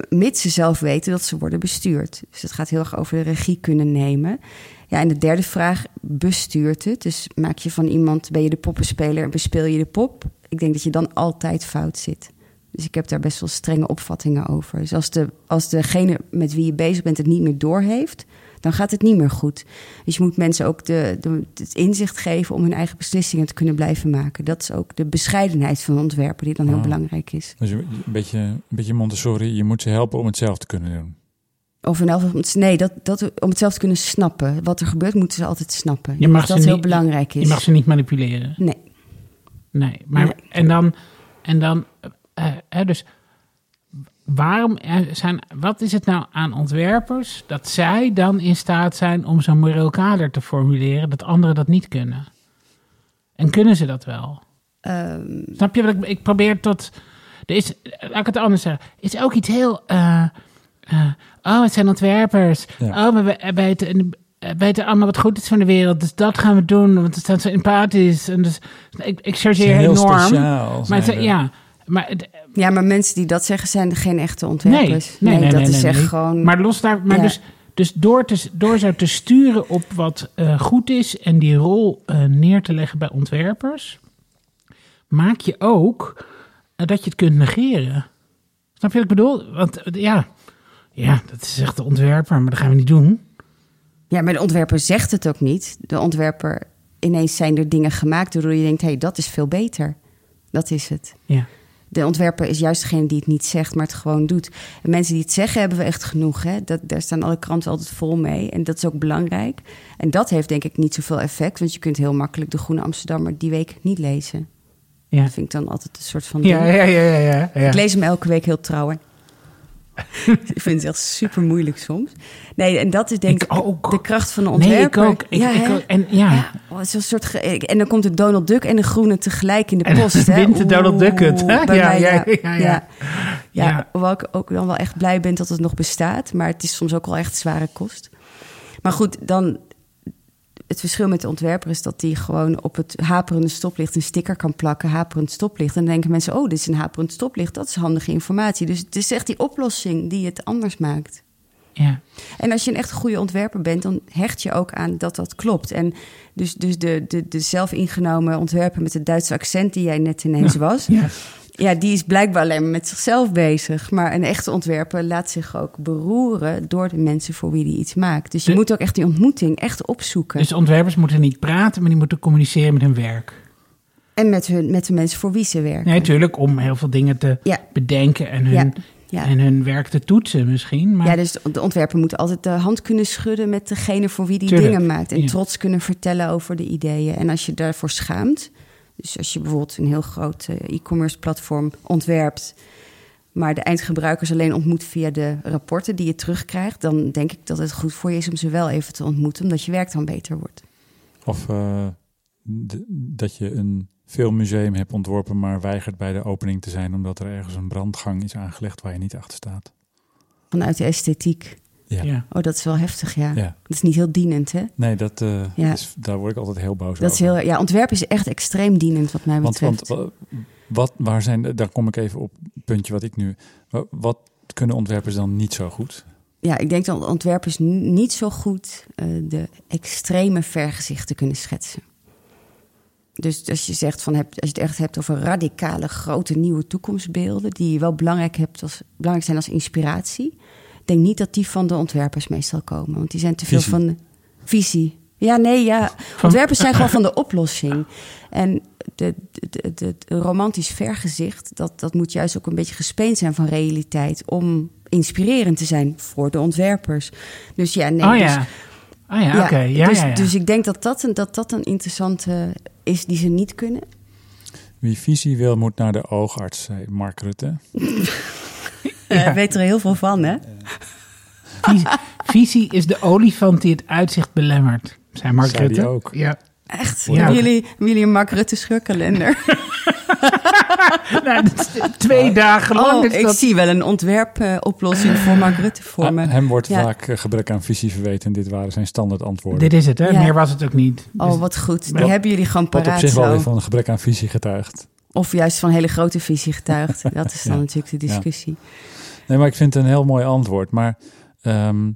Mits ze zelf weten dat ze worden bestuurd. Dus het gaat heel erg over de regie kunnen nemen. Ja, en de derde vraag, bestuurt het? Dus maak je van iemand, ben je de poppenspeler en bespeel je de pop? Ik denk dat je dan altijd fout zit. Dus ik heb daar best wel strenge opvattingen over. Dus als, de, als degene met wie je bezig bent het niet meer doorheeft... dan gaat het niet meer goed. Dus je moet mensen ook de, de, het inzicht geven... om hun eigen beslissingen te kunnen blijven maken. Dat is ook de bescheidenheid van ontwerpen... die dan heel Ah. belangrijk is. dus een beetje, een beetje Montessori, je moet ze helpen om het zelf te kunnen doen. Of in elk geval, nee, dat, dat, om het zelf te kunnen snappen. Wat er gebeurt, moeten ze altijd snappen. Je mag dat ze dat heel niet- belangrijk is. Je mag ze niet manipuleren. Nee. Nee, maar Nee. en dan, en dan eh, hè, dus waarom er zijn, wat is het nou aan ontwerpers dat zij dan in staat zijn om zo'n moreel kader te formuleren dat anderen dat niet kunnen? En kunnen ze dat wel? Ehm, Snap je wat ik, ik probeer tot, er is, laat ik het anders zeggen, is ook iets heel, eh, eh, oh het zijn ontwerpers, Ja. oh we we weten, we weten allemaal wat goed is van de wereld, dus dat gaan we doen, want ze zijn zo empathisch. En dus, ik, ik chargeer enorm. speciaal. Maar het- ja, maar, ja, maar mensen die dat zeggen, zijn geen echte nee, ontwerpers. nee, nee, dat nee, is nee, echt nee. gewoon... Maar los daar, maar Ja. dus, dus door, te, door zo te sturen op wat eh, goed is en die rol eh, neer te leggen bij ontwerpers, maak je ook eh, dat je het kunt negeren. Snap je wat ik bedoel? Want ja, ja, dat is echt de ontwerper, maar dat gaan we niet doen. Ja, maar de ontwerper zegt het ook niet. De ontwerper, ineens zijn er dingen gemaakt... waardoor je denkt, hé, hey, dat is veel beter. Dat is het. Ja. De ontwerper is juist degene die het niet zegt, maar het gewoon doet. En mensen die het zeggen, hebben we echt genoeg. Hè? Dat, daar staan alle kranten altijd vol mee. En dat is ook belangrijk. En dat heeft denk ik niet zoveel effect. Want je kunt heel makkelijk de Groene Amsterdammer die week niet lezen. Ja. Dat vind ik dan altijd een soort van... Ja, ja, ja, ja, ja. Ik lees hem elke week heel trouw. [LAUGHS] ik vind het echt super moeilijk soms. Nee, en dat is denk Ik ik, ook. de kracht van de Nee, ik ontwerper. ook. Ik, ja, ik ook. En ja, Ja, oh, het is een soort ge- en dan komt er Donald Duck en de groene tegelijk in de En post. hè? wint de Donald Duck het, mij, ja, ja. ja. Ja, Ja. hoewel ik ook dan wel echt blij ben dat het nog bestaat. Maar het is soms ook wel echt zware kost. Maar goed, dan... Het verschil met de ontwerper is dat die gewoon op het haperende stoplicht een sticker kan plakken. Haperend stoplicht. En dan denken mensen, oh, dit is een haperend stoplicht. Dat is handige informatie. Dus het is echt die oplossing die het anders maakt. ja. En als je een echt goede ontwerper bent, dan hecht je ook aan dat dat klopt. En dus, dus de, de, de zelfingenomen ontwerper met het Duitse accent die jij net ineens was, ja. Ja, die is blijkbaar alleen maar met zichzelf bezig. Maar een echte ontwerper laat zich ook beroeren door de mensen voor wie die iets maakt. Dus je De- moet ook echt die ontmoeting echt opzoeken. Dus ontwerpers moeten niet praten, maar die moeten communiceren met hun werk. en met, hun, met de mensen voor wie ze werken. Nee, natuurlijk, om heel veel dingen te Ja. bedenken en hun, Ja, ja. en hun werk te toetsen misschien. Maar Ja, dus de ontwerper moet altijd de hand kunnen schudden met degene voor wie die Tuurlijk, dingen maakt. En trots kunnen vertellen over de ideeën. En als je daarvoor schaamt, dus als je bijvoorbeeld een heel groot eh, e-commerce platform ontwerpt, maar de eindgebruikers alleen ontmoet via de rapporten die je terugkrijgt, dan denk ik dat het goed voor je is om ze wel even te ontmoeten, omdat je werk dan beter wordt. Of eh, dat je een filmmuseum hebt ontworpen, maar weigert bij de opening te zijn omdat er ergens een brandgang is aangelegd waar je niet achter staat. Vanuit de esthetiek. Ja. ja. Oh, dat is wel heftig, ja. Ja. Dat is niet heel dienend, hè? Nee, dat, eh, Ja. is, daar word ik altijd heel boos Dat is over. heel, ja, ontwerpen is echt extreem dienend, wat mij Want, betreft. want wa- wat, waar zijn, de- daar kom ik even op het puntje wat ik nu. wa- Wat kunnen ontwerpers dan niet zo goed? Ja, ik denk dat ontwerpers niet zo goed eh, de extreme vergezichten kunnen schetsen. Dus als je zegt van heb, als je het echt hebt over radicale, grote, nieuwe toekomstbeelden, die je wel belangrijk, hebt als, belangrijk zijn als inspiratie, denk niet dat die van de ontwerpers meestal komen. Want die zijn te veel Visie. van de visie. Ja, nee, ja. Ontwerpers zijn gewoon [LAUGHS] van de oplossing. En de, de, de, de- het romantisch vergezicht, dat, dat moet juist ook een beetje gespeend zijn van realiteit. Om inspirerend te zijn voor de ontwerpers. Dus ja, nee. oh dus- ja. Oh ja, oké. Ja, dus, ja, ja. dus ik denk dat dat, een, dat dat een interessante is die ze niet kunnen. Wie visie wil, moet naar de oogarts, zei Mark Rutte. [LAUGHS] Eh weet er heel veel van, hè? Visie, visie is de olifant die het uitzicht belemmert, zei Mark Zei die Rutte. ook. Ja. Echt? Ja. Hebben, jullie, jullie een Mark Rutte scheurkalender? [LAUGHS] Nou, dat twee dagen lang. Oh, is ik dat- zie wel een ontwerpoplossing voor Mark Rutte voor me. Ah, hem wordt Ja. vaak eh, gebrek aan visie verweten en dit waren zijn standaard antwoorden. Dit is het, hè? Ja. Meer was het ook niet. Oh, Dus- wat goed. Die Wat- hebben jullie gewoon Wat op paraat zich wel weer van een gebrek aan visie getuigt. Of juist van hele grote visie getuigd. [LAUGHS] Dat is dan Ja. natuurlijk de discussie. Nee, maar ik vind het een heel mooi antwoord. Maar ehm,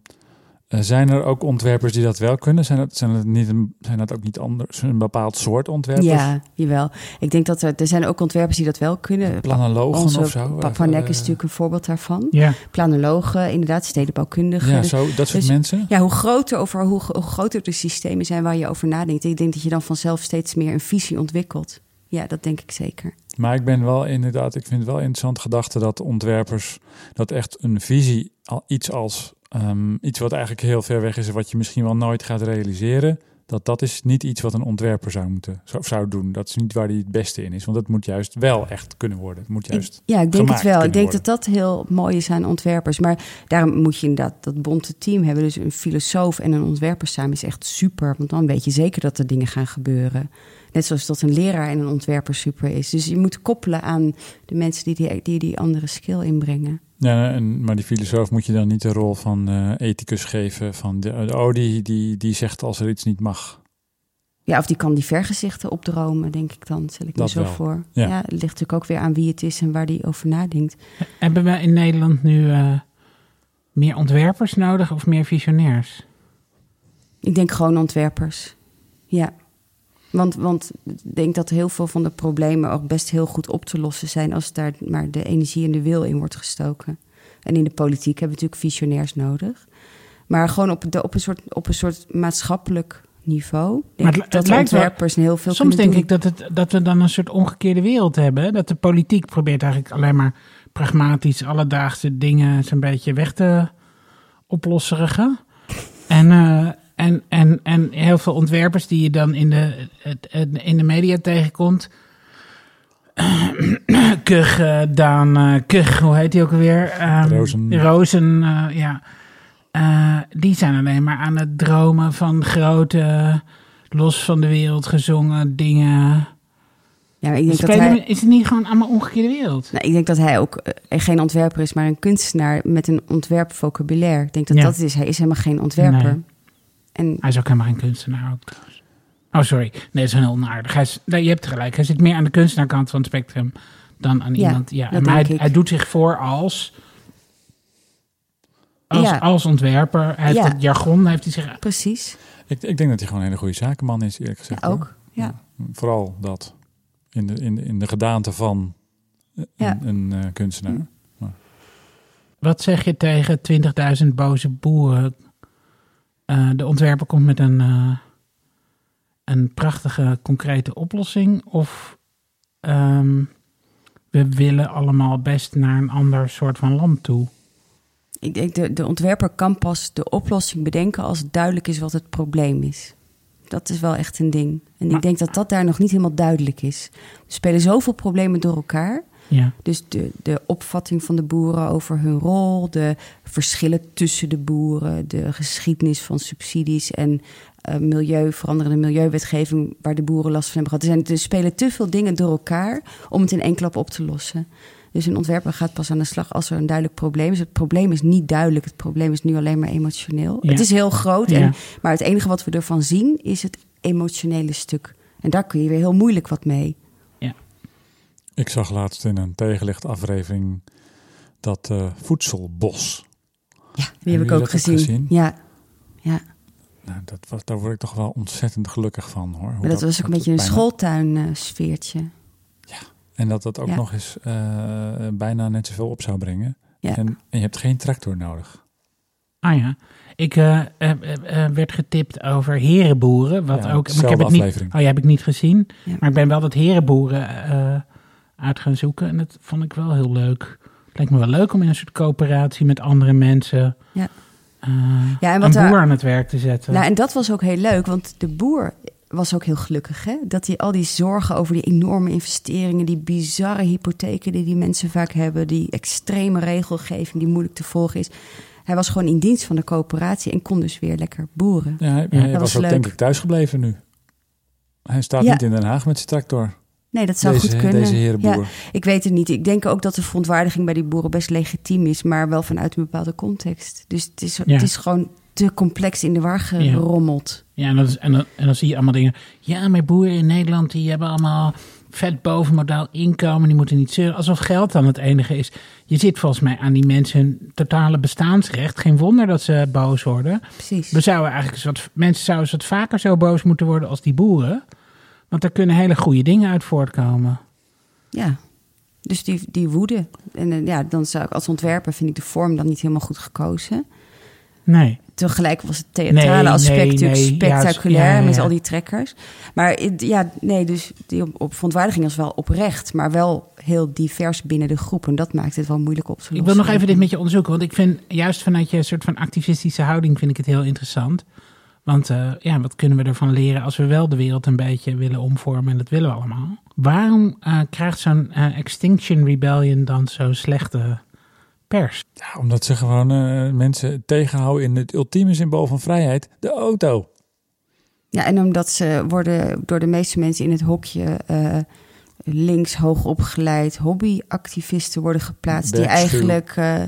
eh, zijn er ook ontwerpers die dat wel kunnen? Zijn dat, zijn dat, niet een, zijn dat ook niet anders, een bepaald soort ontwerpers? Ja, jawel. Ik denk dat er, er zijn ook ontwerpers die dat wel kunnen. Planologen Onze of zo? Papa Eh, Nek is natuurlijk een voorbeeld daarvan. Ja. Planologen, inderdaad, stedenbouwkundigen. Ja, zo, dat soort dus- mensen? Ja, hoe groter, over, hoe, hoe groter de systemen zijn waar je over nadenkt. Ik denk dat je dan vanzelf steeds meer een visie ontwikkelt. Ja, dat denk ik zeker. Maar ik ben wel inderdaad, ik vind het wel interessant gedachte dat ontwerpers dat echt een visie, al iets als ehm, iets wat eigenlijk heel ver weg is en wat je misschien wel nooit gaat realiseren, dat dat is niet iets wat een ontwerper zou moeten zou, zou doen. Dat is niet waar hij het beste in is, want het moet juist wel echt kunnen worden. Het moet juist. Ik- ja, ik denk het wel. Ik denk dat dat heel mooi is aan ontwerpers. Maar daarom moet je inderdaad dat bonte team hebben. Dus een filosoof en een ontwerper samen is echt super. Want dan weet je zeker dat er dingen gaan gebeuren. Net zoals dat een leraar en een ontwerper super is. Dus je moet koppelen aan de mensen die die, die, die andere skill inbrengen. Ja, en, maar die filosoof moet je dan niet de rol van eh, ethicus geven. Van de, oh, die, die, die zegt als er iets niet mag. Ja, of die kan die vergezichten opdromen, denk ik dan. Stel ik me Dat zo wel. voor. Ja. Ja. het ligt natuurlijk ook weer aan wie het is en waar die over nadenkt. Hebben we in Nederland nu eh, meer ontwerpers nodig of meer visionairs? Ik denk gewoon ontwerpers. Ja. Want, want ik denk dat heel veel van de problemen ook best heel goed op te lossen zijn als daar maar de energie en de wil in wordt gestoken. En in de politiek hebben we natuurlijk visionairs nodig. Maar gewoon op, de, op, een, soort, op een soort maatschappelijk niveau. Maar het- het dat wel- heel veel Soms denk ik dat, het, dat we dan een soort omgekeerde wereld hebben. Dat de politiek probeert eigenlijk alleen maar pragmatisch alledaagse dingen zo'n beetje weg te oplosserigen. En, eh, en, en, en heel veel ontwerpers die je dan in de, in de media tegenkomt. [CLEARS THROAT] Kug, eh, Daan, eh, Kug, hoe heet die ook alweer? Ehm, Rozen. Rozen, eh, ja. Eh, die zijn alleen maar aan het dromen van grote, los van de wereld gezongen dingen. Ja, maar ik denk dat hij... Is het niet gewoon allemaal omgekeerde wereld? Nou, ik denk dat hij ook geen ontwerper is, maar een kunstenaar met een ontwerpvocabulaire. Ik denk dat Ja. dat het is. Hij is helemaal geen ontwerper. Nee. En Hij is ook helemaal geen kunstenaar ook trouwens. Oh, sorry. Nee, dat is heel onaardig. Hij is, nee, je hebt gelijk. Hij zit meer aan de kunstenaarkant van het spectrum dan aan Ja, iemand. Ja, dat maar hij, hij doet zich voor als... Als, Ja. als ontwerper. Hij heeft Ja. het jargon, heeft hij zich... precies. Ik, ik denk dat hij gewoon een hele goede zakenman is, eerlijk gezegd. Hoor. ook. Ja. Vooral dat. In de, in de, in de gedaante van een, Ja. een eh, kunstenaar. Wat zeg je tegen 20.000 boze boeren? Eh, de ontwerper komt met een, eh, een prachtige, concrete oplossing. Of ehm, we willen allemaal best naar een ander soort van land toe. Ik denk de, de ontwerper kan pas de oplossing bedenken als het duidelijk is wat het probleem is. Dat is wel echt een ding. En Maar- ik denk dat dat daar nog niet helemaal duidelijk is. Er spelen zoveel problemen door elkaar. Ja. Dus de, de opvatting van de boeren over hun rol, de verschillen tussen de boeren, de geschiedenis van subsidies en eh, milieu, veranderende milieuwetgeving waar de boeren last van hebben gehad. Er, zijn, er spelen te veel dingen door elkaar om het in één klap op te lossen. Dus een ontwerper gaat pas aan de slag als er een duidelijk probleem is. Het probleem is niet duidelijk. Het probleem is nu alleen maar emotioneel. Ja. Het is heel groot, Ja. en, maar het enige wat we ervan zien is het emotionele stuk. En daar kun je weer heel moeilijk wat mee. Ik zag laatst in een tegenlicht aflevering dat eh, voedselbos. Ja, die heb ik ook ook gezien. gezien? Ja, ja. Nou, dat was, daar word ik toch wel ontzettend gelukkig van hoor. Hoe Maar dat, was ook een beetje een bijna- schooltuin eh, sfeertje. En dat dat ook Ja. nog eens eh, bijna net zoveel op zou brengen. Ja. En, en je hebt geen tractor nodig. Ah ja. Ik eh, werd getipt over herenboeren. Wat Ja, ook, maar ik heb het niet, aflevering. oh ja, heb ik niet gezien. Ja. Maar ik ben wel dat herenboeren eh, uit gaan zoeken. En dat vond ik wel heel leuk. Het lijkt me wel leuk om in een soort coöperatie met andere mensen Ja. eh, Ja, en een wat boer daar- aan het werk te zetten. Nou, en dat was ook heel leuk, want de boer was ook heel gelukkig. Hè? Dat hij al die zorgen over die enorme investeringen, die bizarre hypotheken die die mensen vaak hebben, die extreme regelgeving die moeilijk te volgen is. Hij was gewoon in dienst van de coöperatie en kon dus weer lekker boeren. Ja, hij, Ja, hij dat was was ook leuk. denk ik thuis gebleven nu. Hij staat Ja. niet in Den Haag met zijn tractor. Nee, dat zou deze, goed kunnen. Deze herenboer. Ja, ik weet het niet. Ik denk ook dat de verontwaardiging bij die boeren best legitiem is, maar wel vanuit een bepaalde context. Dus het is, Ja. het is gewoon te complex in de war gerommeld. Ja, en, dat is, en, dan, en dan zie je allemaal dingen. Ja, maar boeren in Nederland die hebben allemaal vet bovenmodaal inkomen. Die moeten niet zeuren. Alsof geld dan het enige is. Je zit volgens mij aan die mensen hun totale bestaansrecht. Geen wonder dat ze boos worden. Precies. We zouden eigenlijk eens wat, mensen zouden eens wat vaker zo boos moeten worden als die boeren. Want daar kunnen hele goede dingen uit voortkomen. Ja, dus die, die woede. En eh, ja, dan zou ik als ontwerper vind ik de vorm dan niet helemaal goed gekozen. Nee. Tegelijk was het theatrale Nee, aspect nee, natuurlijk nee, spectaculair ja, met al die trekkers. Maar ja, nee, dus die op, op verontwaardiging was wel oprecht, maar wel heel divers binnen de groep. En dat maakt het wel moeilijk op te lossen. Ik wil nog even dit met je onderzoeken. Want ik vind juist vanuit je soort van activistische houding vind ik het heel interessant. Want eh, ja, wat kunnen we ervan leren als we wel de wereld een beetje willen omvormen? En dat willen we allemaal. Waarom eh, krijgt zo'n eh, Extinction Rebellion dan zo slechte pers? Ja, omdat ze gewoon eh, mensen tegenhouden in het ultieme symbool van vrijheid, de auto. Ja, en omdat ze worden door de meeste mensen in het hokje eh, links hoog opgeleid hobbyactivisten worden geplaatst. Die eigenlijk, eh,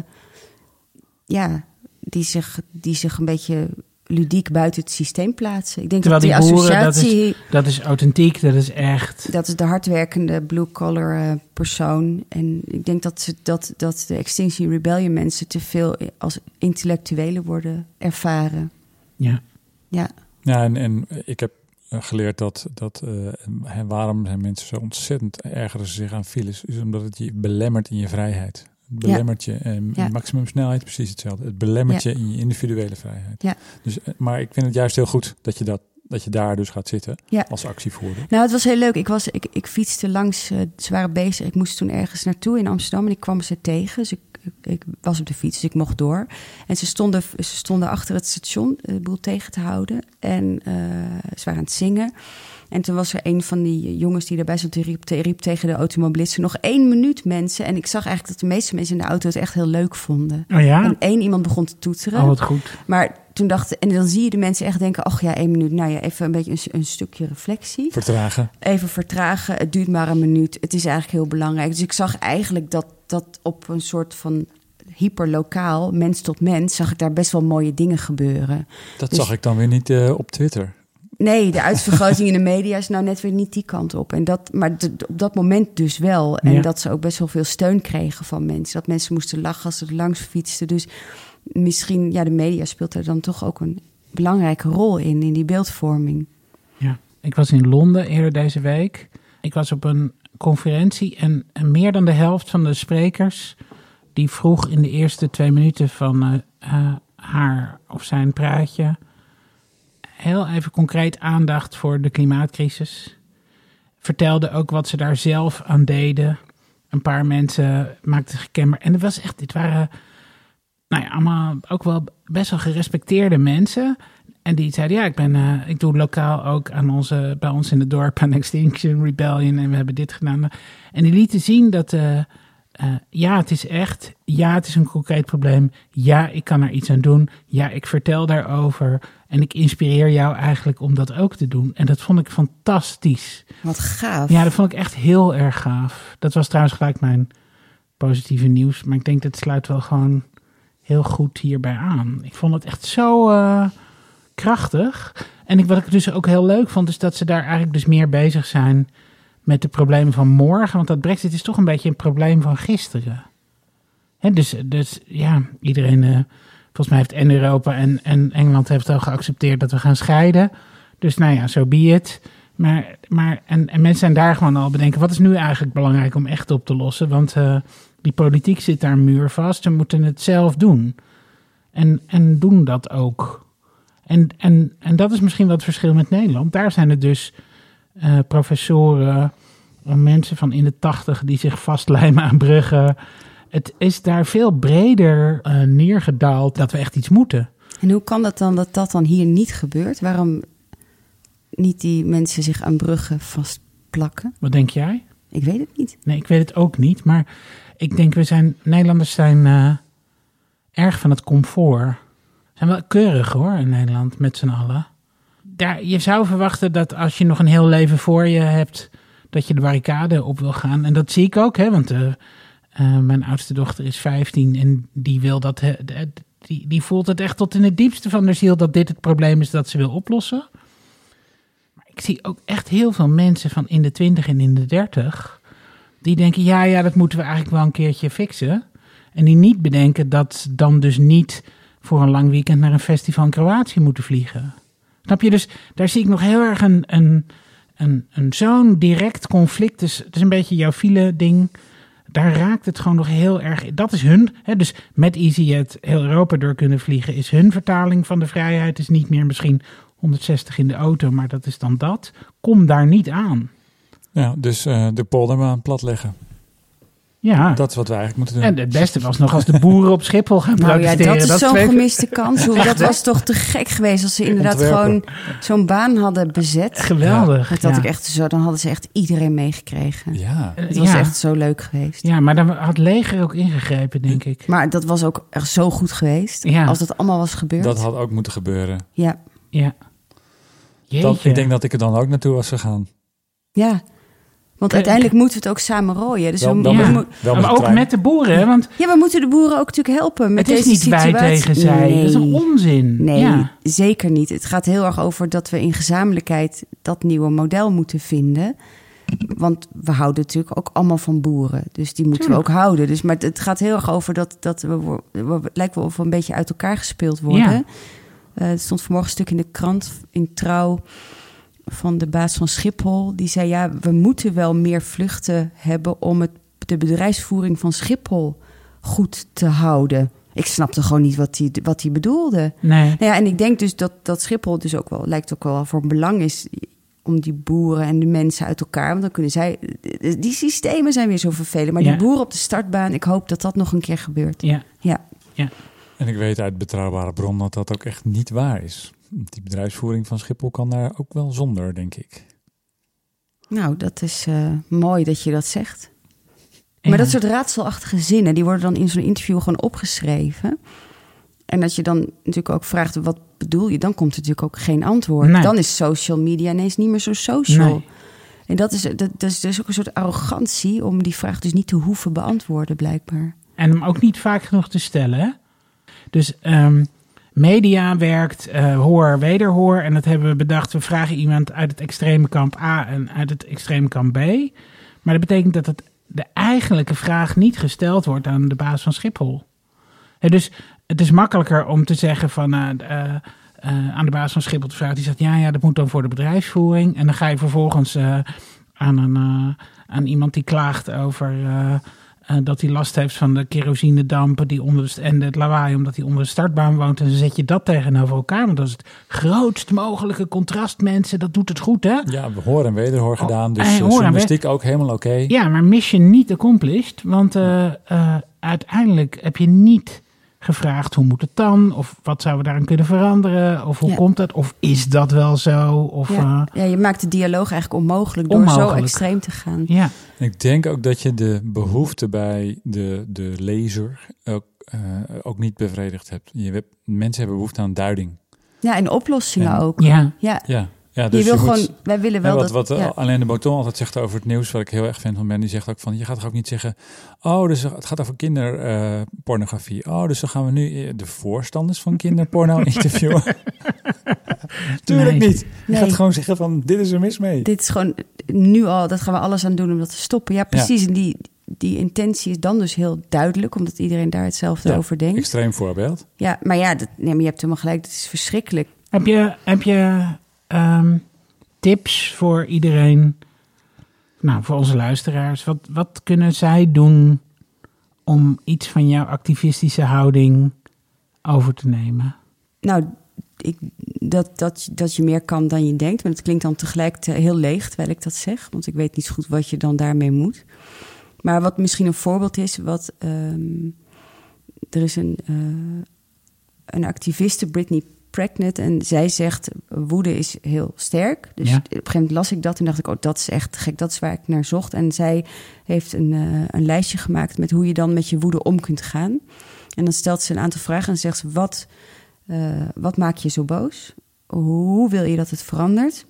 ja, die zich, die zich een beetje ludiek buiten het systeem plaatsen. Ik denk Terwijl dat die, die boeren, dat associatie, Dat is authentiek, dat is echt. dat is de hardwerkende blue-collar eh, persoon. En ik denk dat, ze, dat, dat de Extinction Rebellion mensen te veel als intellectuelen worden ervaren. Ja. Ja, Ja, en, en ik heb eh, geleerd dat, dat eh, en waarom zijn mensen zo ontzettend ergeren ze zich aan files, is omdat het je belemmert in je vrijheid. Belemmert je, en Ja. maximum snelheid precies hetzelfde. Het belemmert je in je individuele vrijheid. Ja. Dus, eh, maar ik vind het juist heel goed dat je, dat, dat je daar dus gaat zitten Ja. als actievoerder. Nou, het was heel leuk. Ik, was, ik, ik fietste langs, eh, ze waren bezig. Ik moest toen ergens naartoe in Amsterdam en ik kwam ze tegen. Dus ik, ik, ik was op de fiets, dus ik mocht door. En ze stonden, ze stonden achter het station eh, de boel tegen te houden. En ze waren aan het zingen. En toen was er een van die jongens die daarbij stond, die riep, die riep tegen de automobilisten... nog één minuut, mensen. En ik zag eigenlijk dat de meeste mensen in de auto het echt heel leuk vonden. Oh ja? En één iemand begon te toeteren. Oh, wat goed. Maar toen dacht en dan zie je de mensen echt denken: ach ja, één minuut. Nou ja, even een beetje een, een stukje reflectie. Vertragen. Even vertragen. Het duurt maar een minuut. Het is eigenlijk heel belangrijk. Dus ik zag eigenlijk dat, dat op een soort van hyperlokaal, mens tot mens, zag ik daar best wel mooie dingen gebeuren. Dat Dus- zag ik dan weer niet eh, op Twitter. Nee, de [LAUGHS] uitvergroting in de media is nou net weer niet die kant op. En dat, maar op dat moment dus wel. En Ja. dat ze ook best wel veel steun kregen van mensen. Dat mensen moesten lachen als ze er langs fietsten. Dus misschien, ja, de media speelt er dan toch ook een belangrijke rol in, in die beeldvorming. Ja, ik was in Londen eerder deze week. Ik was op een conferentie en, en meer dan de helft van de sprekers die vroeg in de eerste twee minuten van eh, eh, haar of zijn praatje heel even concreet aandacht voor de klimaatcrisis. Vertelde ook wat ze daar zelf aan deden. Een paar mensen maakten kenbaar. En het was echt, dit waren nou ja, allemaal ook wel best wel gerespecteerde mensen. En die zeiden, ja, ik, ben, eh, ik doe lokaal ook aan onze, bij ons in het dorp aan Extinction Rebellion. En we hebben dit gedaan. En die lieten zien dat, eh, eh, ja, het is echt. Ja, het is een concreet probleem. Ja, ik kan er iets aan doen. Ja, ik vertel daarover. En ik inspireer jou eigenlijk om dat ook te doen. En dat vond ik fantastisch. Wat gaaf. Ja, dat vond ik echt heel erg gaaf. Dat was trouwens gelijk mijn positieve nieuws. Maar ik denk dat sluit wel gewoon heel goed hierbij aan. Ik vond het echt zo eh, krachtig. En ik, wat ik dus ook heel leuk vond, is dat ze daar eigenlijk dus meer bezig zijn met de problemen van morgen. Want dat brexit is toch een beetje een probleem van gisteren. Hè, dus, dus ja, iedereen, eh, volgens mij heeft en Europa en, en Engeland heeft al geaccepteerd dat we gaan scheiden. Dus nou ja, zo so be it. Maar, maar en, en mensen zijn daar gewoon al bedenken, wat is nu eigenlijk belangrijk om echt op te lossen? Want eh, die politiek zit daar muurvast, we moeten het zelf doen. En, en doen dat ook. En, en, en dat is misschien wat het verschil met Nederland. Daar zijn het dus eh, professoren, eh, mensen van in de tachtig die zich vastlijmen aan bruggen. Het is daar veel breder eh, neergedaald dat we echt iets moeten. En hoe kan dat dan dat dat dan hier niet gebeurt? Waarom niet die mensen zich aan bruggen vastplakken? Wat denk jij? Ik weet het niet. Nee, ik weet het ook niet. Maar ik denk, we zijn, Nederlanders zijn erg van het comfort. We zijn wel keurig hoor in Nederland met z'n allen. Daar, je zou verwachten dat als je nog een heel leven voor je hebt, dat je de barricade op wil gaan. En dat zie ik ook, hè, want eh, eh, mijn oudste dochter is 15 en die wil dat. die, die voelt het echt tot in het diepste van haar ziel dat dit het probleem is dat ze wil oplossen. Maar ik zie ook echt heel veel mensen van in de 20 en in de 30 die denken, ja, ja, dat moeten we eigenlijk wel een keertje fixen. En die niet bedenken dat dan dus niet voor een lang weekend naar een festival in Kroatië moeten vliegen. Snap je? Dus daar zie ik nog heel erg een, een, een, een zo'n direct conflict. Dus het is een beetje jouw file ding. Daar raakt het gewoon nog heel erg. Dat is hun. Hè, dus met EasyJet heel Europa door kunnen vliegen is hun vertaling van de vrijheid. Is niet meer misschien 160 in de auto, maar dat is dan dat. Kom daar niet aan. Ja, dus eh, de polderbaan platleggen. Ja. Dat is wat we eigenlijk moeten doen. En het beste was nog als de boeren op Schiphol gaan Nou ja, protesteren. dat is zo'n twee- gemiste kans. Hoe- Dat was toch te gek geweest als ze inderdaad Ontwerpen. gewoon zo'n baan hadden bezet. Geweldig. Dat had ja. ik echt zo, dan hadden ze echt iedereen meegekregen. Ja, Het was ja. echt zo leuk geweest. Ja, maar dan had leger ook ingegrepen, denk ik. Maar dat was ook echt zo goed geweest. Ja. Als dat allemaal was gebeurd. dat had ook moeten gebeuren. Ja. Ja. Jeetje. Dat, ik denk dat ik er dan ook naartoe was gegaan. ja. Want uiteindelijk moeten we het ook samen rooien. Dus Wel- we, we Wel maar ook met de boeren, hè, want ja, we moeten de boeren ook natuurlijk helpen met het is deze niet wij tegen zij. Dat is een onzin. Nee, Ja. zeker niet. Het gaat heel erg over dat we in gezamenlijkheid dat nieuwe model moeten vinden. Want we houden natuurlijk ook allemaal van boeren. Dus die moeten Tuurlijk. we ook houden. Dus, maar het gaat heel erg over dat, dat we, we- lijkt wel of we een beetje uit elkaar gespeeld worden. Ja. Eh, er stond vanmorgen een stuk in de krant in Trouw van de baas van Schiphol. Die zei, ja, we moeten wel meer vluchten hebben om het, de bedrijfsvoering van Schiphol goed te houden. Ik snapte gewoon niet wat hij wat hij bedoelde. Nee. Nou ja, en ik denk dus dat, dat Schiphol dus ook wel, lijkt ook wel voor een belang is om die boeren en de mensen uit elkaar. Want dan kunnen zij. Die systemen zijn weer zo vervelend. Maar Ja. die boeren op de startbaan, ik hoop dat dat nog een keer gebeurt. Ja. Ja. En ik weet uit betrouwbare bron dat dat ook echt niet waar is. Die bedrijfsvoering van Schiphol kan daar ook wel zonder, denk ik. Nou, dat is eh, mooi dat je dat zegt. Ja. Maar dat soort raadselachtige zinnen, die worden dan in zo'n interview gewoon opgeschreven. En dat je dan natuurlijk ook vraagt, wat bedoel je? Dan komt er natuurlijk ook geen antwoord. Nee. Dan is social media ineens niet meer zo social. Nee. En dat is, dat, dat is dus ook een soort arrogantie om die vraag dus niet te hoeven beantwoorden, blijkbaar. En hem ook niet vaak genoeg te stellen. Hè? Dus ehm, media werkt eh, hoor, wederhoor. En dat hebben we bedacht. We vragen iemand uit het extreme kamp A en uit het extreme kamp B. Maar dat betekent dat het, de eigenlijke vraag niet gesteld wordt aan de baas van Schiphol. Dus het is makkelijker om te zeggen van... eh, eh, aan de baas van Schiphol te vragen. Die zegt, ja, ja, dat moet dan voor de bedrijfsvoering. En dan ga je vervolgens aan, een, aan iemand die klaagt over... eh, dat hij last heeft van de kerosinedampen die onder de, en het lawaai omdat hij onder de startbaan woont. En dan zet je dat tegenover elkaar. Want dat is het grootst mogelijke contrast, mensen. Dat doet het goed, hè? Ja, we hoor en wederhoor gedaan. Dus eh, eh, journalistiek ook helemaal oké. Ja, maar mission niet accomplished. Want uiteindelijk heb je niet gevraagd hoe moet het dan? Of wat zouden we daarin kunnen veranderen? Of hoe Ja. komt het? Of is dat wel zo? Of, Ja. eh, ja, je maakt de dialoog eigenlijk onmogelijk door zo extreem te gaan. ja. Ik denk ook dat je de behoefte bij de, de lezer ook, eh, ook niet bevredigd hebt. Je hebt. Mensen hebben behoefte aan duiding. Ja, en oplossingen En- ook. ja. Ja, Ja, ja dus je wil moet- gewoon, wij willen wel Ja, wat dat... wat eh, ja. Alain de Botton altijd zegt over het nieuws, wat ik heel erg fan van ben, die zegt ook van, je gaat toch ook niet zeggen, oh, dus het gaat over kinderpornografie. oh, dus dan gaan we nu de voorstanders van kinderporno [LAUGHS] interviewen. Tuurlijk Nee. niet. Je Nee. gaat gewoon zeggen van, dit is er mis mee. Dit is gewoon nu al, dat gaan we alles aan doen om dat te stoppen. Ja, precies. En die, die intentie is dan dus heel duidelijk, omdat iedereen daar hetzelfde Ja, over denkt. Extreem voorbeeld. Ja, maar ja, dat, nee, maar je hebt helemaal gelijk. Het is verschrikkelijk. Heb je, heb je ehm, tips voor iedereen? Nou, voor onze luisteraars. Wat, wat kunnen zij doen om iets van jouw activistische houding over te nemen? Nou, ik, dat, dat, dat je meer kan dan je denkt. Maar het klinkt dan tegelijk te- heel leeg terwijl ik dat zeg. Want ik weet niet zo goed wat je dan daarmee moet. Maar wat misschien een voorbeeld is, wat ehm, er is een, eh, een activiste, Britney Pregnant, en zij zegt: woede is heel sterk. Dus Ja. op een gegeven moment las ik dat en dacht ik: oh, dat is echt gek. Dat is waar ik naar zocht. En zij heeft een, eh, een lijstje gemaakt met hoe je dan met je woede om kunt gaan. En dan stelt ze een aantal vragen en zegt ze: wat, eh, wat maakt je zo boos? Hoe wil je dat het verandert?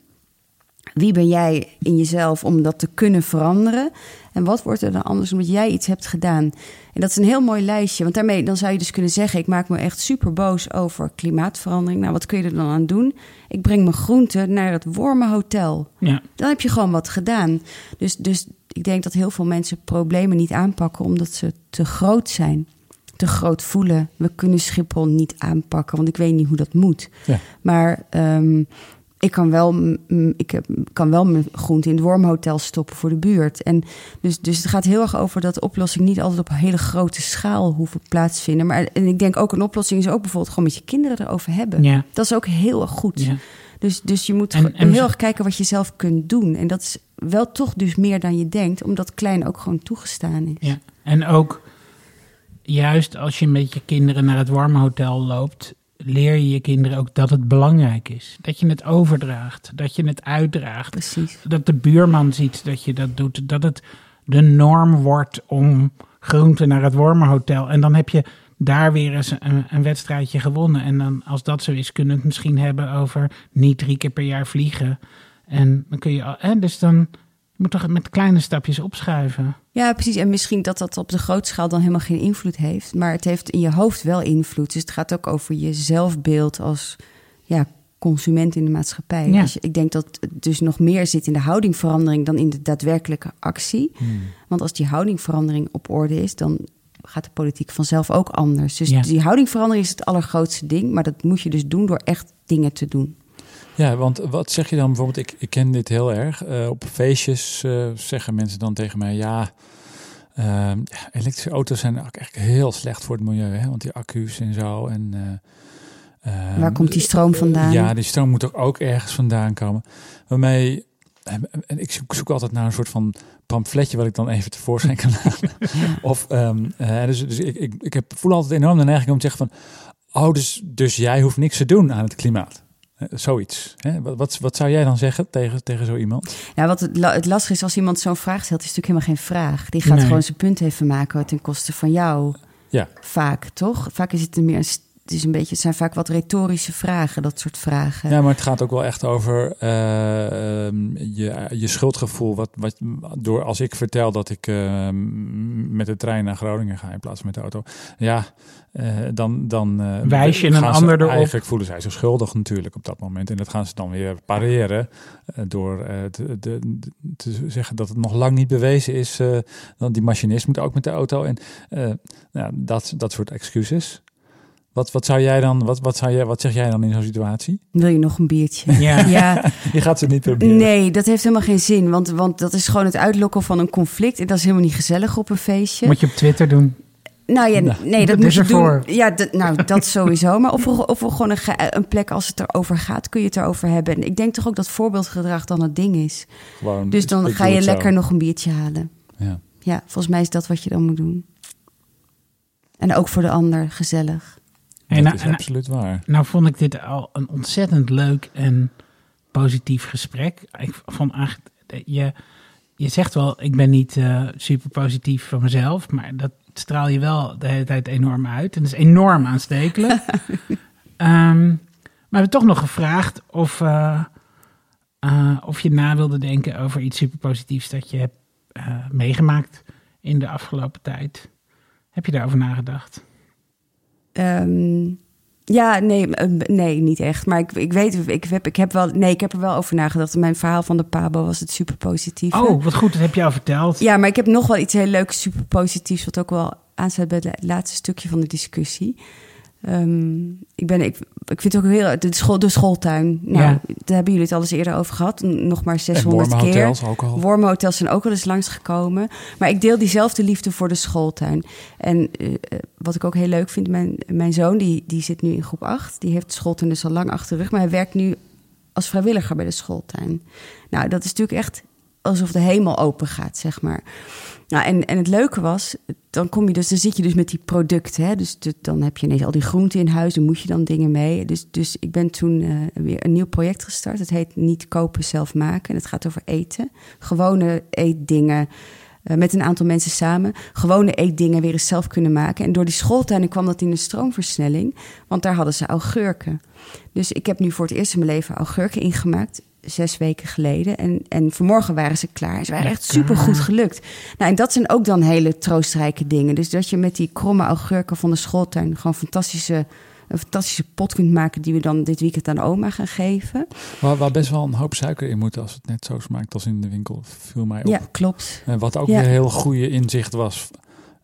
Wie ben jij in jezelf om dat te kunnen veranderen? En wat wordt er dan anders omdat jij iets hebt gedaan? En dat is een heel mooi lijstje. Want daarmee dan zou je dus kunnen zeggen: ik maak me echt super boos over klimaatverandering. Nou, wat kun je er dan aan doen? Ik breng mijn groenten naar het wormenhotel. Ja, Dan heb je gewoon wat gedaan. Dus, dus ik denk dat heel veel mensen problemen niet aanpakken omdat ze te groot zijn. Te groot voelen. We kunnen Schiphol niet aanpakken, want ik weet niet hoe dat moet. Ja. Maar ehm, ik kan wel, ik heb- kan wel mijn groente in het wormhotel stoppen voor de buurt. En dus, dus het gaat heel erg over dat oplossing niet altijd op een hele grote schaal hoeven plaatsvinden. Maar en ik denk ook een oplossing is ook bijvoorbeeld gewoon met je kinderen erover hebben. ja, Dat is ook heel erg goed. ja. Dus, dus je moet En- ge- en- heel erg kijken wat je zelf kunt doen. En dat is wel toch dus meer dan je denkt, omdat klein ook gewoon toegestaan is. Ja, en ook juist als je met je kinderen naar het warme hotel loopt, leer je je kinderen ook dat het belangrijk is. Dat je het overdraagt, dat je het uitdraagt. Precies. Dat de buurman ziet dat je dat doet. Dat het de norm wordt om groenten naar het warme hotel. En dan heb je daar weer eens een, een wedstrijdje gewonnen. En dan, als dat zo is, kunnen we het misschien hebben over niet drie keer per jaar vliegen. En dan kun je, al- hè, dus dan moet toch met kleine stapjes opschuiven. Ja, precies. En misschien dat dat op de grote schaal dan helemaal geen invloed heeft. Maar het heeft in je hoofd wel invloed. Dus het gaat ook over je zelfbeeld als ja, consument in de maatschappij. Ja. Dus ik denk dat het dus nog meer zit in de houdingverandering dan in de daadwerkelijke actie. Hmm. Want als die houdingverandering op orde is, dan gaat de politiek vanzelf ook anders. Dus Ja. die houdingverandering is het allergrootste ding. Maar dat moet je dus doen door echt dingen te doen. Ja, want wat zeg je dan bijvoorbeeld? Ik, ik ken dit heel erg. Eh, op feestjes eh, zeggen mensen dan tegen mij: ja, ehm, ja, elektrische auto's zijn echt heel slecht voor het milieu, hè? want die accu's en zo. En, eh, ehm, Waar komt die stroom vandaan? Ja, die stroom moet er ook ergens vandaan komen. Waarmee, en ik zoek, zoek altijd naar een soort van pamfletje wat ik dan even tevoorschijn kan [LAUGHS] halen. Of, ehm, eh, dus, dus ik, ik, ik heb, voel altijd enorm de neiging om te zeggen van, oh, dus, dus jij hoeft niks te doen aan het klimaat. Zoiets. Hè? Wat, wat, wat zou jij dan zeggen tegen, tegen zo iemand? Ja, wat het, het lastige is als iemand zo'n vraag stelt, is natuurlijk helemaal geen vraag. Die gaat Nee. gewoon zijn punt even maken ten koste van jou. Ja. Vaak, toch? Vaak is het meer een het is een beetje, het zijn vaak wat retorische vragen, dat soort vragen. Ja, maar het gaat ook wel echt over eh, ehm, je, je schuldgevoel. Wat, wat, door als ik vertel dat ik ehm, met de trein naar Groningen ga in plaats van met de auto. Ja, eh, dan, dan eh, Wijs je een ander erop. Eigenlijk voelen zij zich schuldig natuurlijk op dat moment. En dat gaan ze dan weer pareren door eh, te, de- te zeggen dat het nog lang niet bewezen is. eh dan die machinist moet ook met de auto. En eh, nou, dat, dat soort excuses. Wat, wat zou jij dan, wat, wat, zou jij, wat zeg jij dan in zo'n situatie? Wil je nog een biertje? [LAUGHS] Ja. ja, [LAUGHS] Je gaat ze niet proberen. nee, dat heeft helemaal geen zin. Want, want dat is gewoon het uitlokken van een conflict. En dat is helemaal niet gezellig op een feestje. Moet je op Twitter doen. Nou ja, Nou, nee, dat moet is je doen. Ja, nou, dat sowieso. Maar of we, of we gewoon een, een plek als het erover gaat, kun je het erover hebben. En ik denk toch ook dat voorbeeldgedrag dan het ding is. Gewoon, Dus dan ga je zo. lekker nog een biertje halen. Ja. Ja, volgens mij is dat wat je dan moet doen. En ook voor de ander gezellig. Hey, dat nou, is nou- absoluut waar. Nou vond ik dit al een ontzettend leuk en positief gesprek. Ik vond eigenlijk, je, je zegt wel, ik ben niet eh, super positief van mezelf, maar dat straal je wel de hele tijd enorm uit. En dat is enorm aanstekelijk. [LAUGHS] Ehm, maar we hebben toch nog gevraagd of, eh, eh, of je na wilde denken over iets super positiefs dat je hebt eh, meegemaakt in de afgelopen tijd. Heb je daarover nagedacht? Ehm, ja, nee, nee, niet echt. Maar ik, ik weet, ik heb, ik heb wel, nee, ik heb er wel over nagedacht. Mijn verhaal van de Pabo was het super positief. Oh, wat goed, dat heb je al verteld. Ja, maar ik heb nog wel iets heel leuks, super positiefs, wat ook wel aansluit bij het laatste stukje van de discussie. Ehm, ik, ben, ik, ik vind het ook heel... De, school, de schooltuin. Nou, Ja. daar hebben jullie het al eens eerder over gehad. Nog maar En 600 keer. ook al. Wormhotels zijn ook wel eens langsgekomen. Maar ik deel diezelfde liefde voor de schooltuin. En eh, eh, wat ik ook heel leuk vind, mijn, mijn zoon die, die zit nu in groep 8. Die heeft schooltuin dus al lang achter de rug. Maar hij werkt nu als vrijwilliger bij de schooltuin. Nou, dat is natuurlijk echt alsof de hemel open gaat, zeg maar. Nou, en, en het leuke was, dan kom je dus, dan zit je dus met die producten. Hè? Dus dan heb je ineens al die groenten in huis, dan moet je dan dingen mee. Dus, dus ik ben toen eh, weer een nieuw project gestart. Het heet Niet kopen, zelf maken. En het gaat over eten. Gewone eetdingen. eh, met een aantal mensen samen. Gewone eetdingen weer eens zelf kunnen maken. En door die schooltuinen kwam dat in een stroomversnelling. Want daar hadden ze augurken. Dus ik heb nu voor het eerst in mijn leven augurken ingemaakt. Zes weken geleden. En, en vanmorgen waren ze klaar. Ze waren echt super goed gelukt. Nou, en dat zijn ook dan hele troostrijke dingen. Dus dat je met die kromme augurken van de schooltuin gewoon fantastische, een fantastische pot kunt maken. die we dan dit weekend aan oma gaan geven. Waar, waar best wel een hoop suiker in moet als het net zo smaakt als in de winkel, viel mij op. Ja, klopt. En wat ook Ja. weer heel goede inzicht was.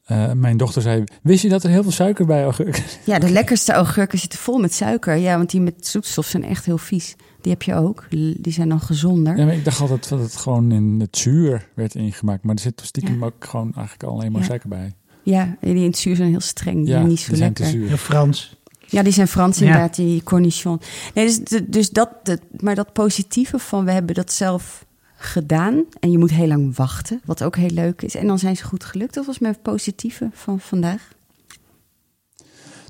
eh, mijn dochter zei, wist je dat er heel veel suiker bij augurken Ja, de lekkerste augurken zitten vol met suiker. Ja, want die met zoetstof zijn echt heel vies. Die heb je ook. Die zijn dan gezonder. Ja, maar ik dacht altijd dat het gewoon in het zuur werd ingemaakt. Maar er zit stiekem Ja. ook gewoon eigenlijk alleen maar Ja. suiker bij. Ja, die in het zuur zijn heel streng. Die Ja, zijn niet zo die zijn te lekker. zuur. Frans. Ja, die zijn Frans Ja. inderdaad, die cornichon. Nee, dus, dus dat, dat, maar dat positieve van we hebben dat zelf gedaan. En je moet heel lang wachten, wat ook heel leuk is. En dan zijn ze goed gelukt. Dat was mijn positieve van vandaag.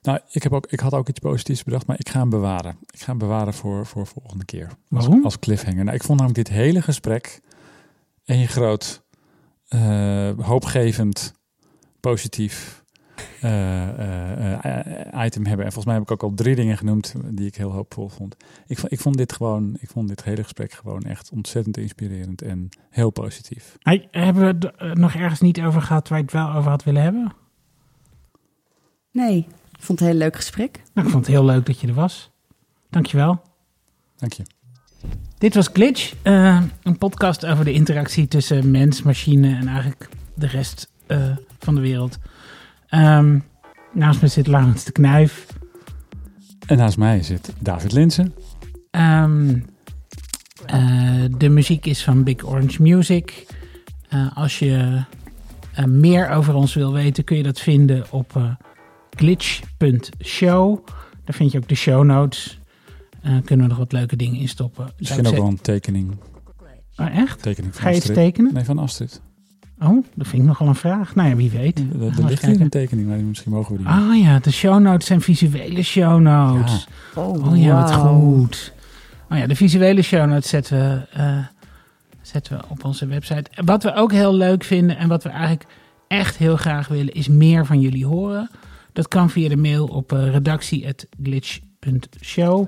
Nou, ik, heb ook, ik had ook iets positiefs bedacht, maar ik ga hem bewaren. Ik ga hem bewaren voor, voor volgende keer. Als, Waarom? als cliffhanger. Nou, ik vond namelijk dit hele gesprek één groot eh, hoopgevend, positief eh, eh, item hebben. En volgens mij heb ik ook al drie dingen genoemd die ik heel hoopvol vond. Ik, vond- ik vond dit gewoon, ik vond dit hele gesprek gewoon echt ontzettend inspirerend en heel positief. Hey, hebben we het nog ergens niet over gehad waar je het wel over had willen hebben? Nee, ik vond het een heel leuk gesprek. Nou, ik vond het heel leuk dat je er was. Dankjewel. Dank je. Dit was Glitch, eh, een podcast over de interactie tussen mens, machine en eigenlijk de rest eh, van de wereld. Ehm, naast me zit Laurens de Knuif. En naast mij zit David Linsen. Ehm, eh, de muziek is van Big Orange Music. Eh, als je eh, meer over ons wil weten, kun je dat vinden op eh, glitch.show. Daar vind je ook de show notes. Eh, kunnen we nog wat leuke dingen in stoppen. Zou Misschien ook ze- wel een tekening. Oh, echt? tekening van Ga je iets tekenen? Nee, van Astrid. Oh, dat vind ik nogal een vraag. Nou ja, wie weet. Er, er ligt hier kijken. een tekening, maar misschien mogen we die. Ah ja, de show notes zijn visuele show notes. Oh, Oh ja, wat goed. Oh ja, de visuele show notes zetten we, eh, zetten we op onze website. En Wat we ook heel leuk vinden en wat we eigenlijk echt heel graag willen, is meer van jullie horen. Dat kan via de mail op eh, redactie.glitch.show.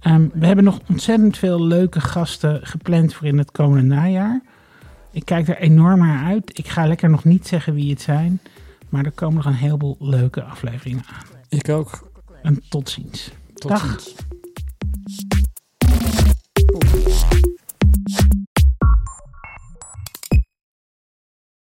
Ehm, we hebben nog ontzettend veel leuke gasten gepland voor in het komende najaar. Ik kijk er enorm naar uit. Ik ga lekker nog niet zeggen wie het zijn. Maar er komen nog een heleboel leuke afleveringen aan. Ik ook. En tot ziens. Tot Dag. ziens.